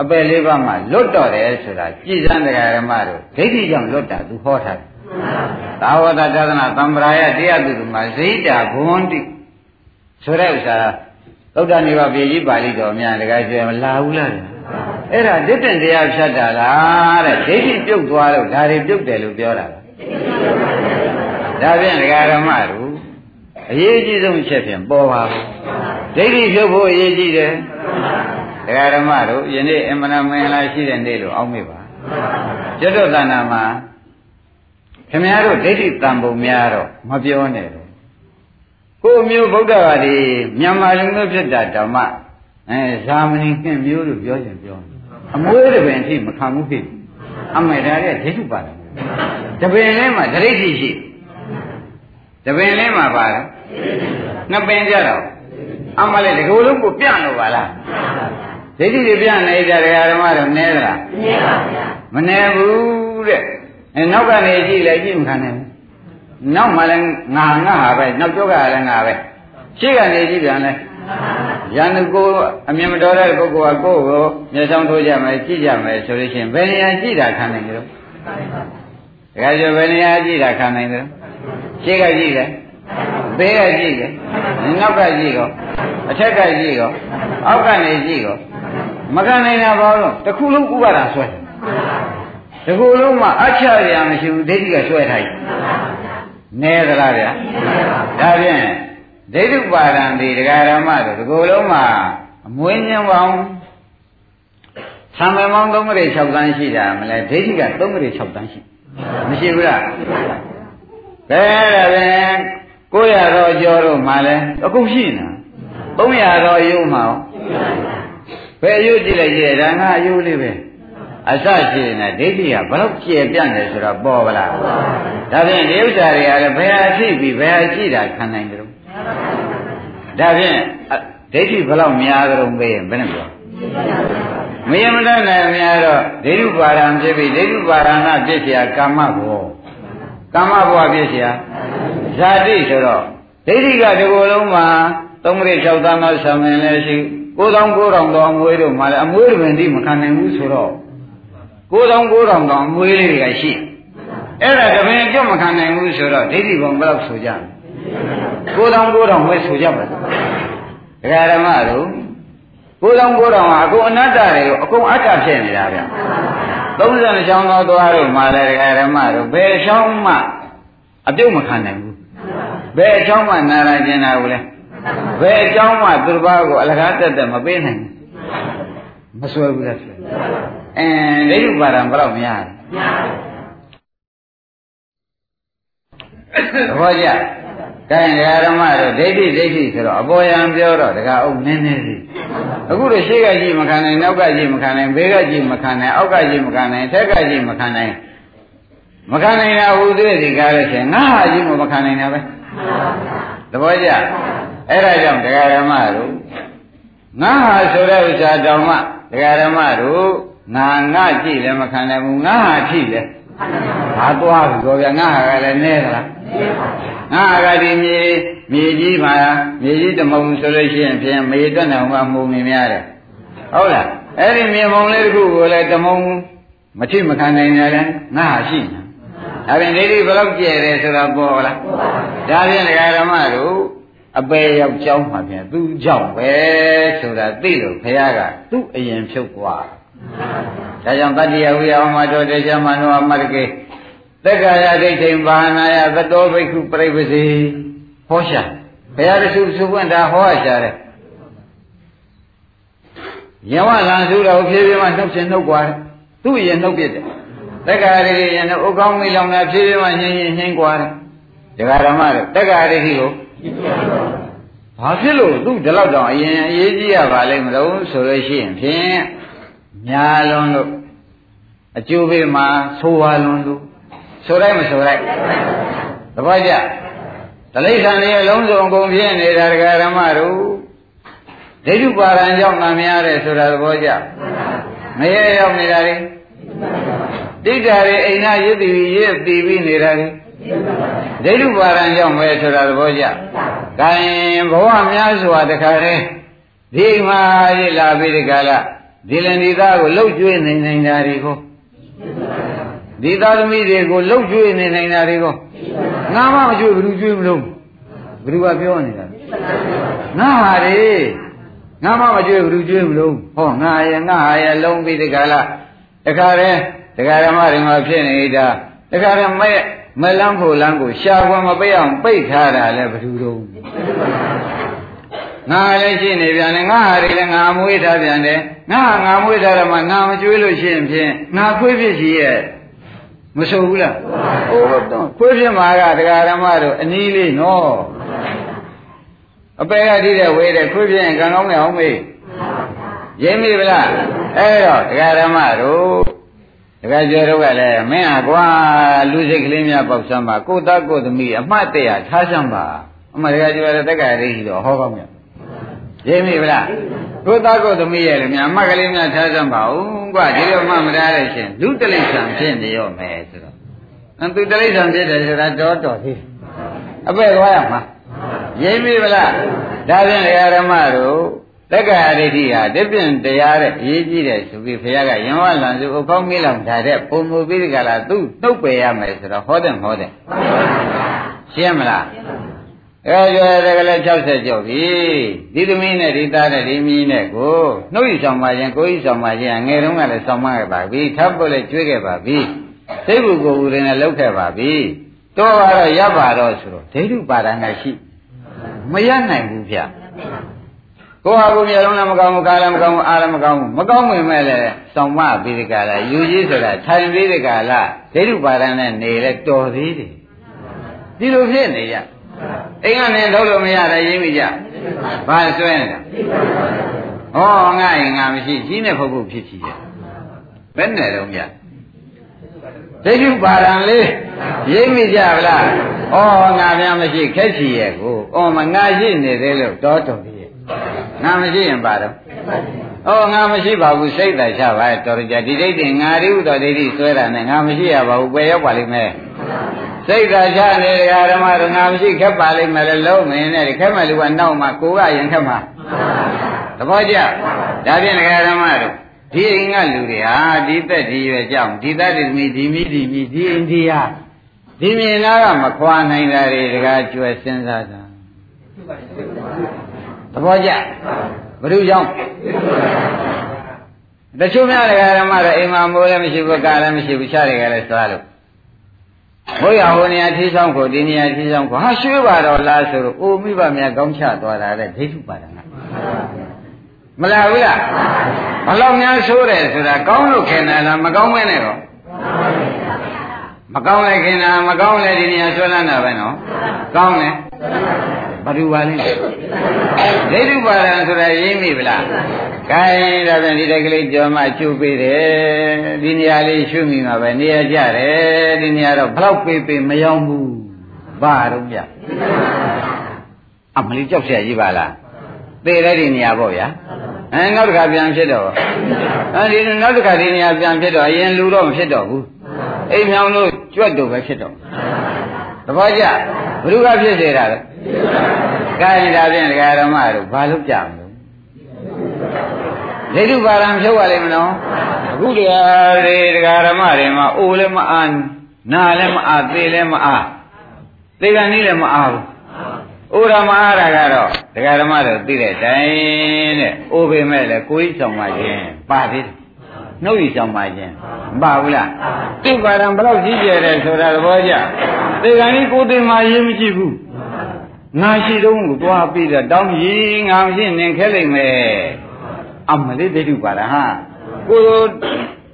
အပယ်လေးပါးမှာလွတ်တော်တယ်ဆိုတာကြည်စံတရားဓမ္မတို့ဒိဋ္ဌိကြောင့်လွတ်တာသူဟောထားတယ်သာဝတ္တသာသနာသံဗရာယတရားသူတို့မှာဇိတာဘဝန္တိ ဆိုတဲ့ဥစ္စာသုဒ္ဓနိဗ္ဗာန်ပြည်ကြီးပါဠိတော်များတကယ်ပြောမလာဘူးလားအဲ့ဒါဒိဋ္ဌင်တရားဖြတ်တာလားတဲ့ဒိဋ္ဌိပြုတ်သွားလို့ဒါတွေပြုတ်တယ်လို့ပြောတာလားဒါဖြင့်ဒကာရမတို့အရေးကြီးဆုံးချက်ဖြင့်ပေါ်ပါဘူးဒိဋ္ဌိပြုတ်ဖို့အရေးကြီးတယ်ဒကာရမတို့ယနေ့အမှန်မင်္ဂလာရှိတဲ့နေ့လို့အောက်မေ့ပါကျွတ်တော်တဏ္ဍာမှာခင်ဗျားတို့ဒိဋ္ဌိတန်ပုံများတော့မပြောနဲ့တော့ ကိုမျိုးဗုဒ္ဓဘာသာမြန်မာလူမျိုးဖြစ်တာဓမ္မအဲဇာမဏိခင်မျိုးလို့ပြောရင်ပြောအမွေးတပင်အထိမခံဘူးဖြစ်အမေဒါရဲ့ဒိဋ္ဌိပါတယ်တပင်လေးမှာဒိဋ္ဌိရှိတပင်လေးမှာပါလားနှစ်ပင်ကြတော့အမလေးတကူလုံးကိုပြန့်လို့ပါလားဒိဋ္ဌိတွေပြန့်နေကြတယ်ဓမ္မတော့နဲသလားနဲပါဗျာမနဲဘူးတဲ့အဲနောက်ကနေကြည့်လိုက်ကြည့်မခံနိုင်ဘူး နောက်မှလည်းငါငါဟာပဲနောက်ကျောကလည်းငါပဲရှေ့ကနေကြည့်ပြန်လဲရန်သူကိုအမြင်မတော်တဲ့ပုဂ္ဂိုလ်ကကိုယ့်ကိုမျက်စောင်းထိုးကြမယ်ကြည့်ကြမယ်ဆိုလို့ရှိရင်ဘယ်နေရာကြည့်တာခံနိုင်ကြလို့ဒါကြဘယ်နေရာကြည့်တာခံနိုင်တယ်ရှေ့ကကြည့်တယ်ဘေးကကြည့်တယ်နောက်ကကြည့်တော့အထက်ကကြည့်တော့အောက်ကနေကြည့်တော့မခံနိုင်တာဘာလို့တစ်ခုလုံးဥပါဒာဆွဲတယ်ဒီကုလုံးမှာအချရရမရှိဘူးဒိဋ္ဌိကဆွဲထားတယ် နဲသလားဗျာဒါဖြင့်ဒိဋ္ဌုပါဒံဒီဒကာရမတို့ဒီကုလုံးမှာအမွေးညံပေါင်းသံမေမောင်း3ကလေး6တန်းရှိတာမလဲဒိဋ္ဌိက3ကလေး6တန်းရှိမရှိဘူးလားဘယ်ဒါလဲ900တော့ကျော်တော့မှလဲအခုရှိနေတာ300တော့ရုံမှာဘယ်ရုပ်ကြည့်လိုက်ကြည့်ဒါငါအယုလေးပဲ အစရှိနေဒိဋ္ဌိကဘလို့ကျေပြန့်တယ်ဆိုတော့ပေါ်ပါလားဒါဖြင့်ဒီဥစ္စာတွေကလည်းဘယ်အဖြစ်ပြီးဘယ်အကြည့်တာခံနိုင်တယ်ဒါဖြင့်ဒိဋ္ဌိဘလို့များကြုံပေးရင်ဘယ်နဲ့ပြောမယမတတ်နိုင်များတော့ဒိဋ္ဌုပါရံဖြစ်ပြီးဒိဋ္ဌုပါရဏဖြစ်เสียကာမဘောကာမဘောဖြစ်เสียဇာတိဆိုတော့ဒိဋ္ဌိကဒီကိုယ်လုံးမှာသုံးမိ၆သန်းသောဆံမင်းလည်းရှိကိုးသောင်းကိုးထောင်သောအမွေးတို့မှလည်းအမွေးတွေတိမခံနိုင်ဘူးဆိုတော့ ကိုးသောင်းကိုးထောင်သောအမွေးလေးတွေကရှိအဲ့ဒါတပင်ကြွမခံနိုင်ဘူးဆိုတော့ဒိဋ္ဌိဘုံဘယ်လောက်ဆိုကြလဲကိုးသောင်းကိုးထောင်ပဲဆိုကြပါလားဒကာဓမ္မတို့ကိုးသောင်းကိုးထောင်ဟာအကုန်အနတ္တတွေကိုအကုန်အတ္တဖြစ်နေတာဗျ30ချောင်းသောသွားတို့မှလည်းဒကာဓမ္မတို့ဘယ်ချောင်းမှအပြုတ်မခံနိုင်ဘူးဘယ်ချောင်းမှနာရကျင်တာကိုလဲဘယ်အကြောင်းမှသူတစ်ပါးကိုအလကားတက်တက်မပေးနိုင်ဘူး မစွဲဘူးလားဆွဲအင်းဒိဋ္ဌုပါဒံဘယ်တော့မရဘူးဘောကြကဲဓမ္မတို့ဒိဋ္ဌိဒိဋ္ဌိဆိုတော့အပေါ်ယံပြောတော့တကအုပ်နည်းနည်းလေးအခုတော့ရှေ့ကကြည့်မခံနိုင်နောက်ကကြည့်မခံနိုင်ဘေးကကြည့်မခံနိုင်အောက်ကကြည့်မခံနိုင်ထက်ကကြည့်မခံနိုင်မခံနိုင်တာဟူသေးဒီကားလို့ရှင်ငါဟာကြည့်မခံနိုင်တာပဲသဘောကျအဲ့ဒါကြောင့်တရားဓမ္မတို့ငါဟာဆိုတဲ့ဥစ္စာတောင်မှ တရားဓမ္မတို့ငါငါကြည့်လည်းမခံနိုင်ဘူးငါဟာထိလည်းဘာသွားပြီတော့ဗျာငါဟာကလည်းနဲသလားငါဟာကဒီမြေမြေကြီးမှာမြေကြီးတမုံဆိုလို့ရှိရင်ဖြင့်မေတွက်နေအောင်ကမှုံမြင်များတယ်ဟုတ်လားအဲ့ဒီမြေမုံလေးတစ်ခုကိုလည်းတမုံမထိမခံနိုင်တယ်လေငါဟာရှိနေဒါပြင်ဒိဋ္ဌိဘယ်လောက်ကျဲတယ်ဆိုတာပေါ်လားဒါဖြင့်ဒကာဓမ္မတို့ အပေရောက်ကြောင်းမှာပြန်သူ့ကြောင့်ပဲဆိုတာသိလို့ဘုရားကသူ့အရင်ဖြုတ်သွားဒါကြောင့်တတ္တိယဝိယဝမတော်တေချာမနောအမရကေသက္ကာယဒိဋ္ဌိဘာနာယသတောဘိက္ခုပြိပစီဟောရှာဘုရားတခုစုပွင့်တာဟောရှာတယ်ယဝလန်စုတော်ဖြည်းဖြည်းမှနှုတ်ရှင်နှုတ်กว่าသူ့အရင်နှုတ်ပြတယ်တက္ကာရိရင်ဥကောင်းမိလောင်တာဖြည်းဖြည်းမှညင်ညင်နှင်းกว่าတယ်ဒကာဓမ္မတွေတက္ကာရိကို ဘာဖြစ်လို့သူ့ဒီလောက်တောင်အရင်အရေးကြီးရပါလိမ့်မလို့ဆိုလို့ရှိရင်ဖြင့်ညာလွန်လို့အကျိုးပေးမှာဆိုပါလွန်လို့ဆိုလိုက်မဆိုလိုက်သဘောကျတလိษံတွေအလုံးစုံကုန်ဖြစ်နေတာဒကာရမတို့ဒိဋ္ဌုပါရံကြောင့်နာများတယ်ဆိုတာသဘောကျမရရောက်နေတာလေတိဋ္ဌာတွေအိမ်နာရစ်တည်ရစ်တည်ပြီးနေတာလေ ဒိဋ္ဌုပါရံကြောင့်ပဲဆိုတာသဘောကျ။ဒါရင်ဘဝများစွာတခါတည်းဒီမှာရလာပြီးဒီကလာဒီလင်ဒီသားကိုလှုပ်ကျွေးနေနေတာတွေကိုဒီသားသမီးတွေကိုလှုပ်ကျွေးနေနေတာတွေကိုငါမှမကျွေးဘူးကျွေးမလို့ဘယ်သူကပြောနေတာငါဟာလေငါမှမကျွေးဘူးကျွေးမလို့ဟောငါရဲ့ငါဟာရဲ့လုံးပြီးဒီကလာတခါတည်းဒကာရမတွေမှာဖြစ်နေတာတခါတည်းမဲ့ မလန်းဖို့လန်းကိုရှာခွင့်မပိတ်အောင်ပိတ်ထားတာလဲဘယ်သူတော့ငါလည်းရှိနေပြန်တယ်ငါဟာတွေလည်းငါမွေးထားပြန်တယ်ငါဟာငါမွေးထားတယ်မှငါမကျွေးလို့ရှိရင်ဖြင့်ငါခွေးဖြစ်ရှိရဲ့မဆိုဘူးလားဟိုတော့ခွေးဖြစ်မှာကတရားဓမ္မတို့အနည်းလေးနော်အပေကတိတဲ့ဝေးတဲ့ခွေးဖြစ်ရင်ကံကောင်းနေအောင်မေးရင်းမိဗလားအဲ့တော့တရားဓမ္မတို့ တခါကျော်တော့ကလည်းမင်းဟာကွာလူစိတ်ကလေးများပေါက်စမ်းပါကိုသားကိုသမီးအမှတ်တရထားစမ်းပါအမှတခါကျော်လည်းတက္ကရာရိတော့ဟောကောင်းမြတ်ရင်းမိဗလားကိုသားကိုသမီးရဲ့လည်းများအမှတ်ကလေးများထားစမ်းပါဦးကွာဒီလိုမှမထားတဲ့ရှင်လူတလိษံဖြစ်နေရောမယ်ဆိုတော့အသူတလိษံဖြစ်တယ်ဆိုတာတော်တော်သေးအပဲ့သွားရမှာရင်းမိဗလားဒါဖြင့်ဓမ္မတို့ တက္ကရာဒိဋ္ဌိဟာတပြင့်တရားတဲ့အရေးကြီးတယ်ဆိုပြီးဘုရားကယံဝလံစုအကောင်းမေးလောင်ထားတဲ့ပုံမူပြီးဒီကလာသူ့နှုတ်ပယ်ရမယ်ဆိုတော့ဟောတယ်ဟောတယ်ရှင်းမလားအဲကျွဲတကလည်း60ကျော်ပြီဒီသမီးနဲ့ဒီသားနဲ့ဒီမီးနဲ့ကိုနှုတ်ဤဆောင်ပါခြင်းကိုယ်ဤဆောင်ပါခြင်းငယ်တုန်းကလည်းဆောင်မခဲ့ပါပြီထပ်ဖို့လည်းကျွေးခဲ့ပါပြီသိဘုကိုယ်ဦးရင်လည်းလောက်ခဲ့ပါပြီတော့ကတော့ရပ်ပါတော့ဆိုတော့ဒိဋ္ဌုပါဒနာရှိမရနိုင်ဘူးဗျ ကိုဟာကိုမျိုးလုံးလည်းမကောင်းဘူးကားလည်းမကောင်းဘူးအားလည်းမကောင်းဘူးမကောင်းဝင်မဲ့လည်းစောင့်မပြီးဒီကလာယူကြီးဆိုတာထိုင်ပြီးဒီကလာဒိဋ္ဌုပါဒနဲ့နေလဲတော်သေးတယ်ဒီလိုဖြစ်နေရအိမ်ကနေထုတ်လို့မရတာရင်းမိကြဘာဆွဲနေတာဟောငါရင်ငါမရှိကြီးနဲ့ဖုတ်ဖုတ်ဖြစ်ချီရဘယ်နဲ့တော့မြတ်ဒိဋ္ဌုပါဒံလေးရိပ်မိကြဗလားဩငါများမရှိခက်ချီရဲ့ကိုဩမငါရှိနေသေးလို့တောတော်ပြီ ငါမရှိရင်ပါတော့ဩငါမရှိပါဘူးစိတ်သာချပါတော်ကြဒီဒိဋ္ဌိငါရိဟုတော်ဒိဋ္ဌိဆွဲတာနဲ့ငါမရှိရပါဘူးပယ်ရောက်ပါလိမ့်မယ်စိတ်သာချနေတဲ့ဓမ္မတော့ငါမရှိခက်ပါလိမ့်မယ်လေလုံးမင်းနဲ့ခက်မဲ့လူကနောက်မှကိုကရင်ခက်မှာသဘောကျဒါဖြင့်ဓမ္မတို့ဒီအိမ်ကလူတွေဟာဒီသက်ဒီရွယ်ကြောင့်ဒီသက်ဒီမိဒီမိဒီမိဒီအိန္ဒိယဒီမြင်လာကမခွာနိုင်တာတွေတကားကျွယ်စဉ်းစားတာသ ဘောကျဘ누구ကြောင့်တချို့များတရားဓမ္မတော့အိမ်မှာမိုးလည်းမရှိဘူးကားလည်းမရှိဘူးခြားတွေကလည်းသွားလို့ဘုရားဟိုနေရာထီးဆောင်ကိုဒီနေရာထီးဆောင်ကိုဟာရွှေပါတော့လားဆိုတော့အိုမိဘများကောင်းချသွားတာတဲ့ဒိဋ္ဌုပါဒနာမလားဘူးလားဘလောက်များဆိုးတယ်ဆိုတာကောင်းလို့ခင်တယ်လားမကောင်းမဲနဲ့တော့မကောင်းလည်းခင်တာမကောင်းလည်းဒီနေရာဆွဲလန်းတာပဲနော်ကောင်းတယ် ဘာလို့ပါလဲဒိဋ္ဌုပါဒံဆိုတာရင်းမိဗလားခိုင်းဒါပြန်ဒီတက်ကလေးကြော်မှကျုပ်ပေးတယ်ဒီနေရာလေးရှုမိမှာပဲနေရာကြတယ်ဒီနေရာတော့ဘလောက်ပေးပေးမရောက်ဘူးဘာတော့ပြအမလေးကြောက်เสียကြီးပါလားသေတဲ့ဒီနေရာပေါ့ဗျာအဲနောက်တစ်ခါပြန်ဖြစ်တော့အဲဒီနောက်တစ်ခါဒီနေရာပြန်ဖြစ်တော့အရင်လူတော့မဖြစ်တော့ဘူးအိမ်မြောင်လို့ကြွက်တော့ပဲဖြစ်တော့ တပည့်ကြဘ누구ကဖြစ်စေတာလဲကာယဒါဖြင့်ဒကာဓမ္မတို့ဘာလို့ကြမလို့ဒိဋ္ဌုပါရံဖြုတ်ရလိမ့်မလို့အခုတရားတွေဒကာဓမ္မတွေမှာအိုလည်းမအားနာလည်းမအားသေလည်းမအားသေကံကြီးလည်းမအားဘူးဥရမအားတာကတော့ဒကာဓမ္မတို့သိတဲ့တိုင်တဲ့အိုပေမဲ့လည်းကိုယ်ဆောင်ပါခြင်းပါသေးတယ် နှုတ်ဤဆောင်ပါခြင်းမပါဘူးလားသူ့ပါရံဘယ်တော့ကြီးကျယ်တယ်ဆိုတာသဘောကျသေကံကြီးကိုယ်တင်မှရေးမရှိဘူးငါရှိတုံးကိုသွားပြီးတော့တောင်းကြီးငါမရှိနင်ခဲလိုက်မယ်အမလေးဒိဋ္ဌုပါဒဟာကို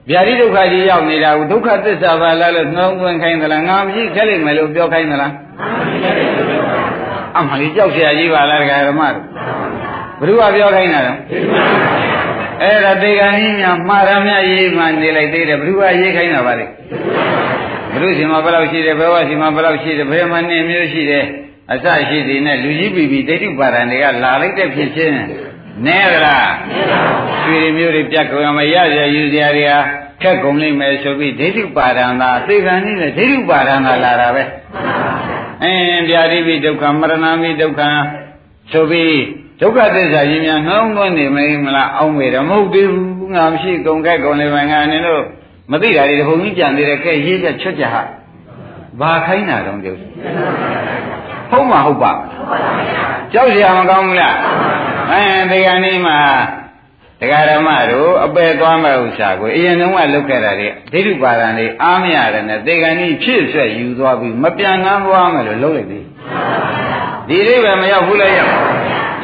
ဗျာတိဒုက္ခကြီးရောက်နေတာကိုဒုက္ခသစ္စာပါလားလို့နှောင်းသွင်းခိုင်းသလားငါမရှိခဲလိုက်မယ်လို့ပြောခိုင်းသလားအမလေးကြောက်เสียကြီးပါလားဒကာဓမ္မတို့ဘ누구ကပြောခိုင်းတာလဲ အဲ့ဒါတေကန်ကြီးများမှားရမြရေးမှနေလိုက်သေးတယ်ဘ누구ကရေးခိုင်းတာပါလဲဘ누구စီမှာဘယ်လောက်ရှိတယ်ဘယ်ဝစီမှာဘယ်လောက်ရှိတယ်ဘယ်မှာနေမျိုးရှိတယ်အစရှိသည်နဲ့လူကြီးပြီပြီဒိဋ္ဌိပါဒံတွေကလာလိုက်တဲ့ဖြစ်ချင်းနဲသလားရွှေမျိုးတွေပြတ်ကုန်မရရယူစရာတွေဟာခက်ကုန်လိမ့်မယ်ဆိုပြီးဒိဋ္ဌိပါဒံသာသေကံနည်းနဲ့ဒိဋ္ဌိပါဒံသာလာတာပဲအင်းဗျာတိပိဒုက္ခမရဏမိဒုက္ခဆိုပြီး ဒုက္ခသစ္စာကြီးများနှောင်းသွင်းနေမလားအောင်းမေတယ်မဟုတ်သေးဘူးငါမရှိကုန်ခက်ကုန်လေငါနင်တို့မသိတာတွေဘုံကြီးကြံသေးတယ်ကဲရေးချက်ချွတ်ကြဟာဘာခိုင်းတာတော့ကျုပ်ဟုတ်မှာဟုတ်ပါကြောက်ရမကောင်းဘူးလားအဲဒီကနေ့မှာတရားဓမ္မတို့အပယ်သွားမဲ့ဥစ္စာကိုအရင်တုန်းကလုပ်ခဲ့တာတွေဒိဋ္ဌိပါဒံတွေအားမရတယ်နဲ့သေကံကြီးဖြစ်ဆွဲယူသွားပြီးမပြန်ကန်းသွားမယ်လို့လုပ်လိုက်ပြီဒီလေးပဲမရောက်ဘူးလေရောက်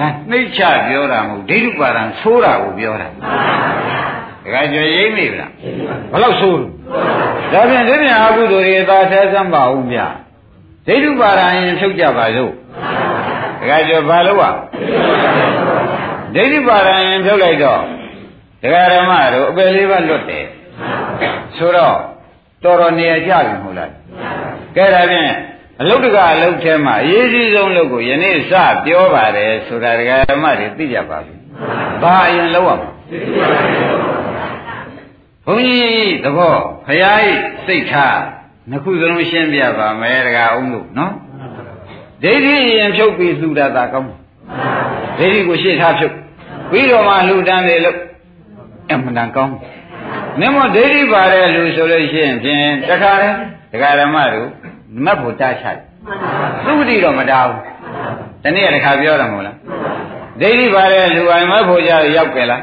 ဒါနှိမ့်ချပြောတာမဟုတ်ဒိဋ္ဌိပါဒံဆိုးတာကိုပြောတာတခါကြွရိမ့်မိဗလားဘယ်လောက်ဆိုးလို့ဒါဖြင့်ဒီပြန်အကုသိုလ်တွေသာဆဲစမ်းပါဦးဗျာဒိဋ္ဌုပါဒရင်ဖြုတ်ကြပါစို့တခါကျော်ဘာလို့ ਆ ဒိဋ္ဌိပါဒရင်ဖြုတ်လိုက်တော့ဒကာဓမ္မတို့အပယ်လေးပါလွတ်တယ်ဆိုတော့တော်တော်နေရာကြပြီမဟုတ်လားကဲဒါဖြင့် အလုတ်တကအလုတ်ထဲမှာအရေးကြီးဆုံးလို့ကိုယနေ့စပြောပါတယ်ဆိုတာဒကာဓမ္မတွေသိကြပါပြီဘာအရင်လောက်အောင်ဘုန်းကြီးသဘောဖရာဤစိတ်ထားနှစ်ခုစလုံးရှင်းပြပါမယ်တကားအောင်လို့နော်ဒိဋ္ဌိရင်ဖြုတ်ပြီးလှူတာသာကောင်းဒိဋ္ဌိကိုရှေ့ထားဖြုတ်ပြီးတော့မှလှူဒန်းတယ်လို့အမှန်တန်ကောင်းနမောဒိဋ္ဌိပါတဲ့လူဆိုလို့ရှိရင်ဖြင့်တခါလေဒကာဓမ္မတို့ မတ်ဖို့တားချတယ်သုတိတော့မတားဘူးတနေ့တစ်ခါပြောတယ်မဟုတ်လားဒိဋ္ဌိပါတဲ့လူအိမ်မဖို့ကြရောက်ကြလား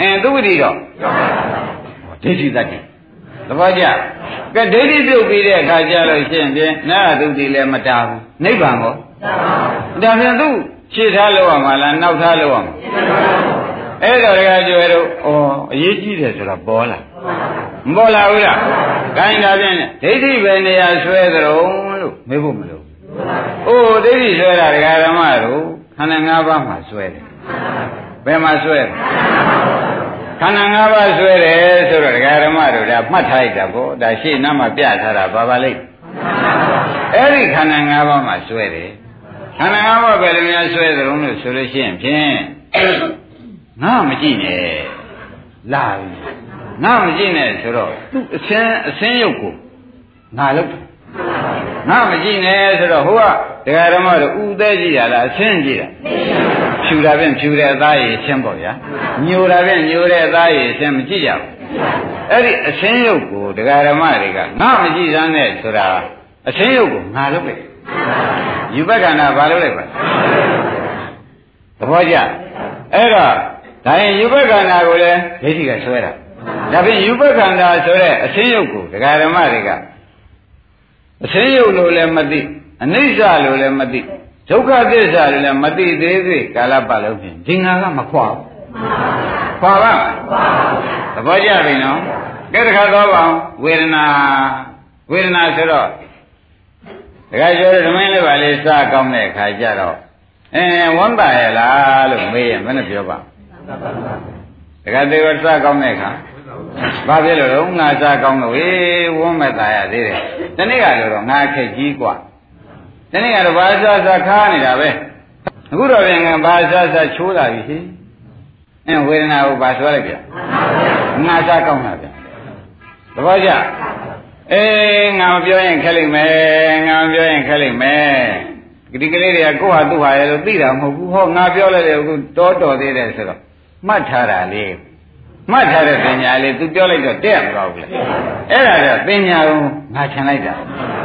အင်းသူဝိတိတော့ဒိဋ္ဌိတတ်တယ်သဘောကျကဲဒိဋ္ဌိပြုတ်ပြီးတဲ့အခါကျလို့ရှင်းဖြင့်နာသုတိလည်းမတားဘူးနိဗ္ဗာန်ကိုဒါဖြင့်သူရှေ့ထားလို့ရမှာလားနောက်ထားလို့ရမှာ အဲ့တော့တကယ်ကျွဲတော့ဩအရေးကြီးတယ်ဆိုတာပေါ်လာမပေါ်လာဘူးလားခိုင်းတာဖြင့်ဒိဋ္ဌိပဲနေရာဆွဲကြုံလို့မေးဖို့မလိုအိုးဒိဋ္ဌိဆွဲတာဒကာဓမ္မတို့ခန္ဓာ၅ပါးမှာဆွဲတယ်ဘယ်မှာဆွဲခန္ဓာ၅ပါးဆွဲတယ်ဆိုတော့ဒကာဓမ္မတို့ဒါမှတ်ထားလိုက်တာပေါ့ဒါရှေ့နားမှာပြထားတာဘာပါလိမ့်အဲ့ဒီခန္ဓာ၅ပါးမှာဆွဲတယ်ခန္ဓာ၅ပါးပဲလည်းများဆွဲကြုံလို့ဆိုလို့ရှိရင်ဖြင့် ငါမကြည့်နဲ့လာပြီငါမကြည့်နဲ့ဆိုတော့သူအစင်းအစင်းရုပ်ကိုငါလုပ်ငါမကြည့်နဲ့ဆိုတော့ဟိုကဒကာဓမ္မတို့ဥသေးကြည့်ရလားအစင်းကြည့်တာဖြူတာဖြင့်ဖြူတဲ့အသားရည်ရှင်းပေါ့ဗျာညိုတာဖြင့်ညိုတဲ့အသားရည်ရှင်းမကြည့်ကြဘူးအဲ့ဒီအစင်းရုပ်ကိုဒကာဓမ္မတွေကငါမကြည့်စမ်းနဲ့ဆိုတာအစင်းရုပ်ကိုငါလုပ်လိုက်ယူဘက်ကနာဘာလုပ်လိုက်ပါသဘောကျအဲ့တော့ ဒါရင်ယူဘက်ကနာကိုလည်းဒိဋ္ဌိကဆွဲတာဒါဖြင့်ယူပက္ခန္ဓာဆိုတဲ့အစင်းရုပ်ကိုဒကာဓမ္မတွေကအစင်းရုပ်လို့လည်းမသိအနိစ္စလို့လည်းမသိဒုက္ခသစ္စာလို့လည်းမသိသေးသေးကာလပတ်လုံးဖြင့်ဒီငါကမခွာဘူးခွာပါသဘောကျပြီနော်ကဲတခါတော့ပါဝေဒနာဝေဒနာဆိုတော့ဒကာကျော်ဓမ္မင်းလေးပါလေးစကောင်းတဲ့အခါကျတော့အဲဝမ်းပါရဲ့လားလို့မေးရင်မနဲ့ပြောပါ ဒကာသေးကစကောင်းတဲ့အခါဘာဖြစ်လို့လဲငါစားကောင်းလို့ဝေးဝန်းမဲ့သားရသေးတယ်တနေ့ကလို့တော့ငါခက်ကြီးกว่าတနေ့ကတော့ဘာစားစားခါနေတာပဲအခုတော့ပြန်ငါဘာစားစားချိုးလာပြီဟိအဲဝေဒနာကိုဘာဆွဲလိုက်ပြန်ငါစားကောင်းတာပြန်သဘောကျအေးငါမပြောရင်ခက်လိမ့်မယ်ငါမပြောရင်ခက်လိမ့်မယ်ဒီကလေးတွေကကိုယ့်ဟာသူ့ဟာရဲ့လို့သိတာမဟုတ်ဘူးဟောငါပြောလိုက်တယ်အခုတောတော်သေးတယ်ဆိုတော့ မှတ်ထားတာလေးမှတ်ထားတဲ့ပညာလေး तू ပြောလိုက်တော့တဲ့မသွားဘူးလေအဲ့ဒါတော့ပညာကိုငါချင်လိုက်တာ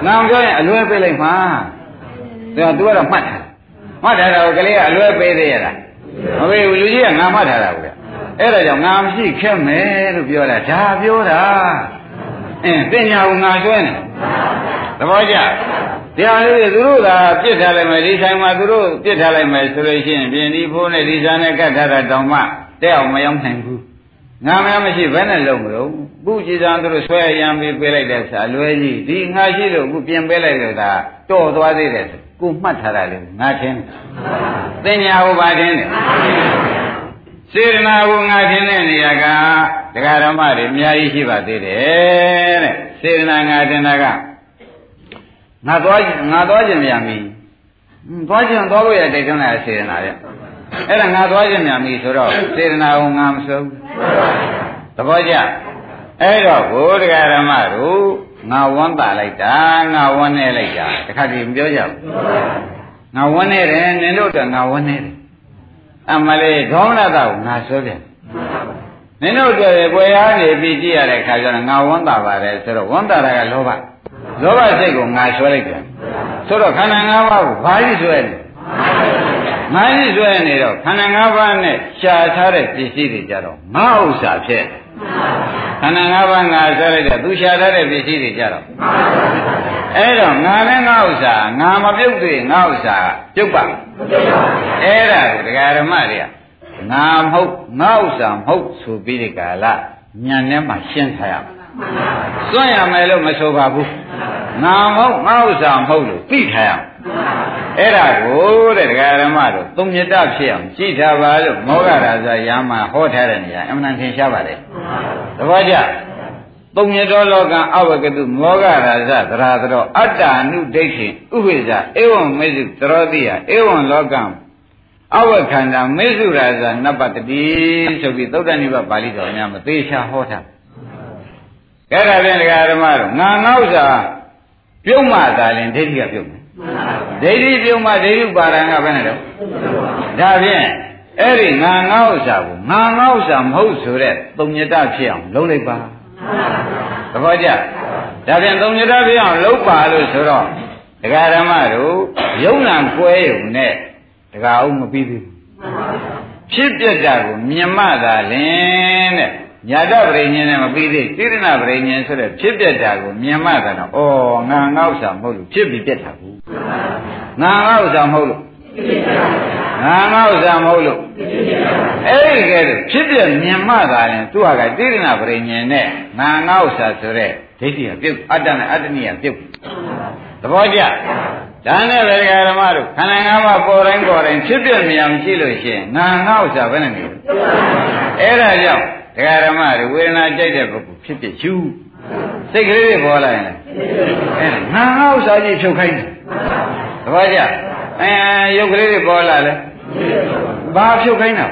ငါပြောရင်အလွဲပေးလိုက်မှာသူက तू ကတော့မှတ်ထားမှတ်ထားတာကိုကလေးကအလွဲပေးသေးရလားမပေးဘူးလူကြီးကငါမှတ်ထားတာဘူးလေအဲ့ဒါကြောင့်ငါမရှိခက်မယ်လို့ပြောတာဒါပြောတာအင်းပညာကိုငါကျွဲနေသဘောကျ တရားလေးတွေသူတို့ကပြစ်ထားလိုက်မယ်ဒီဆိုင်မှာသူတို့ပြစ်ထားလိုက်မယ်ဆိုလို့ရှိရင်ပြင်ဒီဖိုးနဲ့ဒီစားနဲ့ကတ်ထားတာတောင်မှတဲ့အောင်မရောက်နိုင်ဘူးငါမမရှိဘဲနဲ့လုံးမလို့ခုကြည်စံသူတို့ဆွဲရံပြီးပေးလိုက်တဲ့ဆာလွဲကြီးဒီငါရှိလို့ခုပြင်ပေးလိုက်လို့ဒါတော့သွားသေးတယ်ကိုမှတ်ထားတာလေငါထင်းတယ်သင်ညာကိုပါထင်းတယ်စေတနာကိုငါထင်းတဲ့နေရာကတရားဓမ္မတွေအများကြီးရှိပါသေးတယ်တဲ့စေတနာငါထင်းတာက ငါသွားငါသွားခြင်းမြန်ပြီသွားခြင်းသွားလို့ရတိုက်တွန်းတာစေတနာရဲ့အဲ့ဒါငါသွားခြင်းမြန်ပြီဆိုတော့စေတနာကိုငါမစိုးသဘောကျအဲ့တော့ဘုရားဓမ္မတို့ငါဝမ်းသာလိုက်တာငါဝမ်းနေလိုက်တာတခါတည်းမပြောကြဘူးငါဝမ်းနေတယ်နင်တို့တော့ငါဝမ်းနေတယ်အမလေးဒေါမနတာကိုငါဆွဲပြန်နင်တို့တွေ့ပွေအားနေပြီးကြည့်ရတဲ့အခါကျတော့ငါဝမ်းသာပါတယ်ဆိုတော့ဝမ်းသာတာကလောဘ လောဘစိတ်ကိုငါဆွဲလိုက်ပြန်ဆိုတော့ခန္ဓာ၅ပါးကိုဘာကြီးဆွဲလဲငါကြီးဆွဲနေတော့ခန္ဓာ၅ပါးနဲ့ရှားထားတဲ့ပစ္စည်းတွေကြတော့ငါဥစ္စာဖြစ်ခန္ဓာ၅ပါးငါဆွဲလိုက်တဲ့သူရှားထားတဲ့ပစ္စည်းတွေကြတော့အဲ့တော့ငါလည်းငါဥစ္စာငါမပြုတ်သေးငါဥစ္စာပြုတ်ပါအဲ့ဒါကိုဒကာဓမ္မတွေကငါမဟုတ်ငါဥစ္စာမဟုတ်ဆိုပြီးဒီကာလညံထဲမှာရှင်းထားရမယ် စွန့်ရမယ်လို့မဆိုပါဘူးငါမဟုတ်ငါဥစ္စာမဟုတ်လို့သိထားရမယ်အဲ့ဒါကိုတဲ့ဒကာရမတို့သုံးမြတ်ဖြစ်အောင်ကြည့်ထားပါလို့မောဂရာဇရာမဟောထားတဲ့နေရာအမှန်တန်ထင်ရှားပါလေတပည့်ကြသုံးမြတ်တော်လောကအဝကတုမောဂရာဇသရာတော်အတ္တအနုဒိဋ္ဌိဥပိ္ပဇဧဝံမေစုသရောတိယဧဝံလောကံအဝခန္ဓာမေစုရာဇနပတ္တိဆိုပြီးသုတ္တနိဗ္ဗာန်ပါဠိတော်များမသေးချာဟောထား အဲ့ဒါဖြင့်ဒကာဓမ္မတို့ငါငေါ့စာပြုံးမှသာရင်ဒိဋ္ဌိကပြုံးမယ်ဒိဋ္ဌိပြုံးမှဒိဋ္ဌိပါရံကဘယ်နဲ့တော့ဒါဖြင့်အဲ့ဒီငါငေါ့စာကိုငါငေါ့စာမဟုတ်ဆိုတဲ့သုံညတဖြစ်အောင်လုပ်လိုက်ပါသဘောကျဒါဖြင့်သုံညတဖြစ်အောင်လုပ်ပါလို့ဆိုတော့ဒကာဓမ္မတို့ယုံနာကွဲုံနဲ့တကအောင်မပြီးသေးဘူးဖြစ်ပြတာကိုမြင်မှသာလင်တဲ့ ညာတပရိညာနဲ့မပြီးသေးတိရဏပရိညာဆိုတဲ့ဖြစ်ပြတာကိုမြင်မှသာတော့ဩငါငေါ့စာမဟုတ်လို့ဖြစ်ပြီးပြတ်တာဘူးငါငေါ့စာမဟုတ်လို့ငါငေါ့စာမဟုတ်လို့အဲ့ဒီကဲဖြစ်ပြမြင်မှသာလင်သူဟာကတိရဏပရိညာနဲ့ငါငေါ့စာဆိုတဲ့ဒိဋ္ဌိကပြုတ်အတ္တနဲ့အတ္တနိယပြုတ်သဘောကျဒါနဲ့ဗေဒဂဓမ္မတို့ခန္ဓာ၅ပါးပေါ်တိုင်းပေါ်တိုင်းဖြစ်ပြမြင်ရှိလို့ရှိရင်ငါငေါ့စာဘယ်နဲ့နေလဲအဲ့ဒါကြောင့် ဒကာဓမ္မတွေဝေဒနာကြိုက်တဲ့ပုဂ္ဂိုလ်ဖြစ်ဖြစ်ယူစိတ်ကလေးတွေပေါ်လာရင်အဲငါငါဥစ္စာကြီးဖြုတ်ခိုင်းတယ်တပည့်ကြအဲရုပ်ကလေးတွေပေါ်လာလဲဘာဖြုတ်ခိုင်းတာ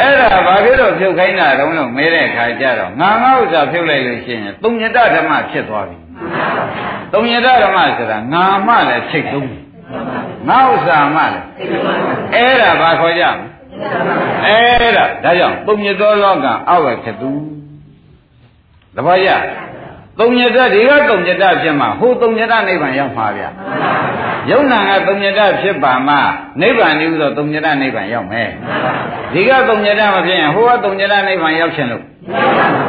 အဲ့ဒါဘာဖြစ်လို့ဖြုတ်ခိုင်းတာတုံးလို့မဲတဲ့အခါကျတော့ငါငါဥစ္စာဖြုတ်လိုက်လို့ရှိရင်သုံးညတဓမ္မဖြစ်သွားပြီသုံးညတဓမ္မဆိုတာငါမှလည်းစိတ်သုံးငါဥစ္စာမှလည်းအဲ့ဒါဘာခေါ်ကြမလဲ အဲ့ဒါဒါကြောင့်ပုံညသောလောကအဝခတုသဘောကျသုံးညတဒီကသုံးညတဖြစ်မှဟိုသုံးညတနိဗ္ဗာန်ရောက်မှာဗျယုံနာကသုံးညတဖြစ်ပါမှနိဗ္ဗာန်ဤဥသောသုံးညတနိဗ္ဗာန်ရောက်မယ်ဒီကသုံးညတမဖြစ်ရင်ဟိုကသုံးညတနိဗ္ဗာန်ရောက်ချင်လို့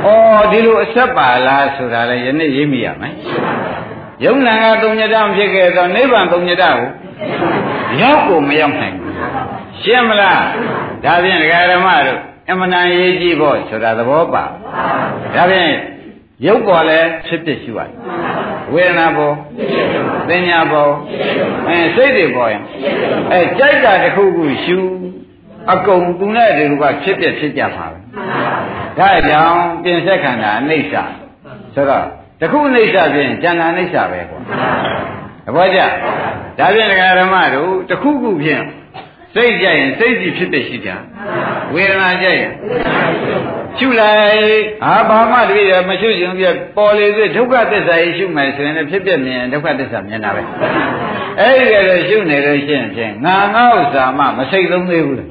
ဩဒီလိုအဆက်ပါလားဆိုတာလည်းယနေ့ရေးမိရမယ်ယုံနာကသုံးညတမဖြစ်ခဲ့သောနိဗ္ဗာန်သုံးညတကိုရောက်ကိုမရောက်နိုင်ဘူးရှင်းမလား ဒါဖြင့်ဒကာဓမ္မတို့အမှန်တန်ရေးကြည့်ဖို့ဆိုတာသဘောပါဒါဖြင့်ရုပ်ပေါ်လဲဖြစ်ဖြစ်ရှိပါတယ်ဝေဒနာပေါ်သင်ညာပေါ်အဲစိတ်တွေပေါ်ရင်အဲကြိုက်တာတစ်ခုခုရှူအကုန်သူနဲ့တူကဖြစ်ဖြစ်ဖြစ်ကြပါပဲဒါကြောင့်ပြင်ဆက်ခန္ဓာအိဋ္ဌာဆိုတော့တခုအိဋ္ဌာဖြင့်ဉာဏ်အိဋ္ဌာပဲပေါ့သဘောကျဒါဖြင့်ဒကာဓမ္မတို့တခုခုဖြင့် စိတ်ကြရင်စိတ်ကြည့်ဖြစ်တဲ့ရှိတာဝေဒနာကြရင်ရှုလိုက်အာဘာမှတပည့်ရမရှုရှင်ပြပေါ်လေစေဒုက္ခသစ္စာကြီးရှုမယ်ဆိုရင်လည်းဖြစ်ပြမြင်ဒုက္ခသစ္စာမြင်တာပဲအဲ့ဒီကလေးရှုနေလို့ရှိရင်ဖြင့်ငါငါဥစ္စာမှမစိတ်သုံးသေးဘူးလေ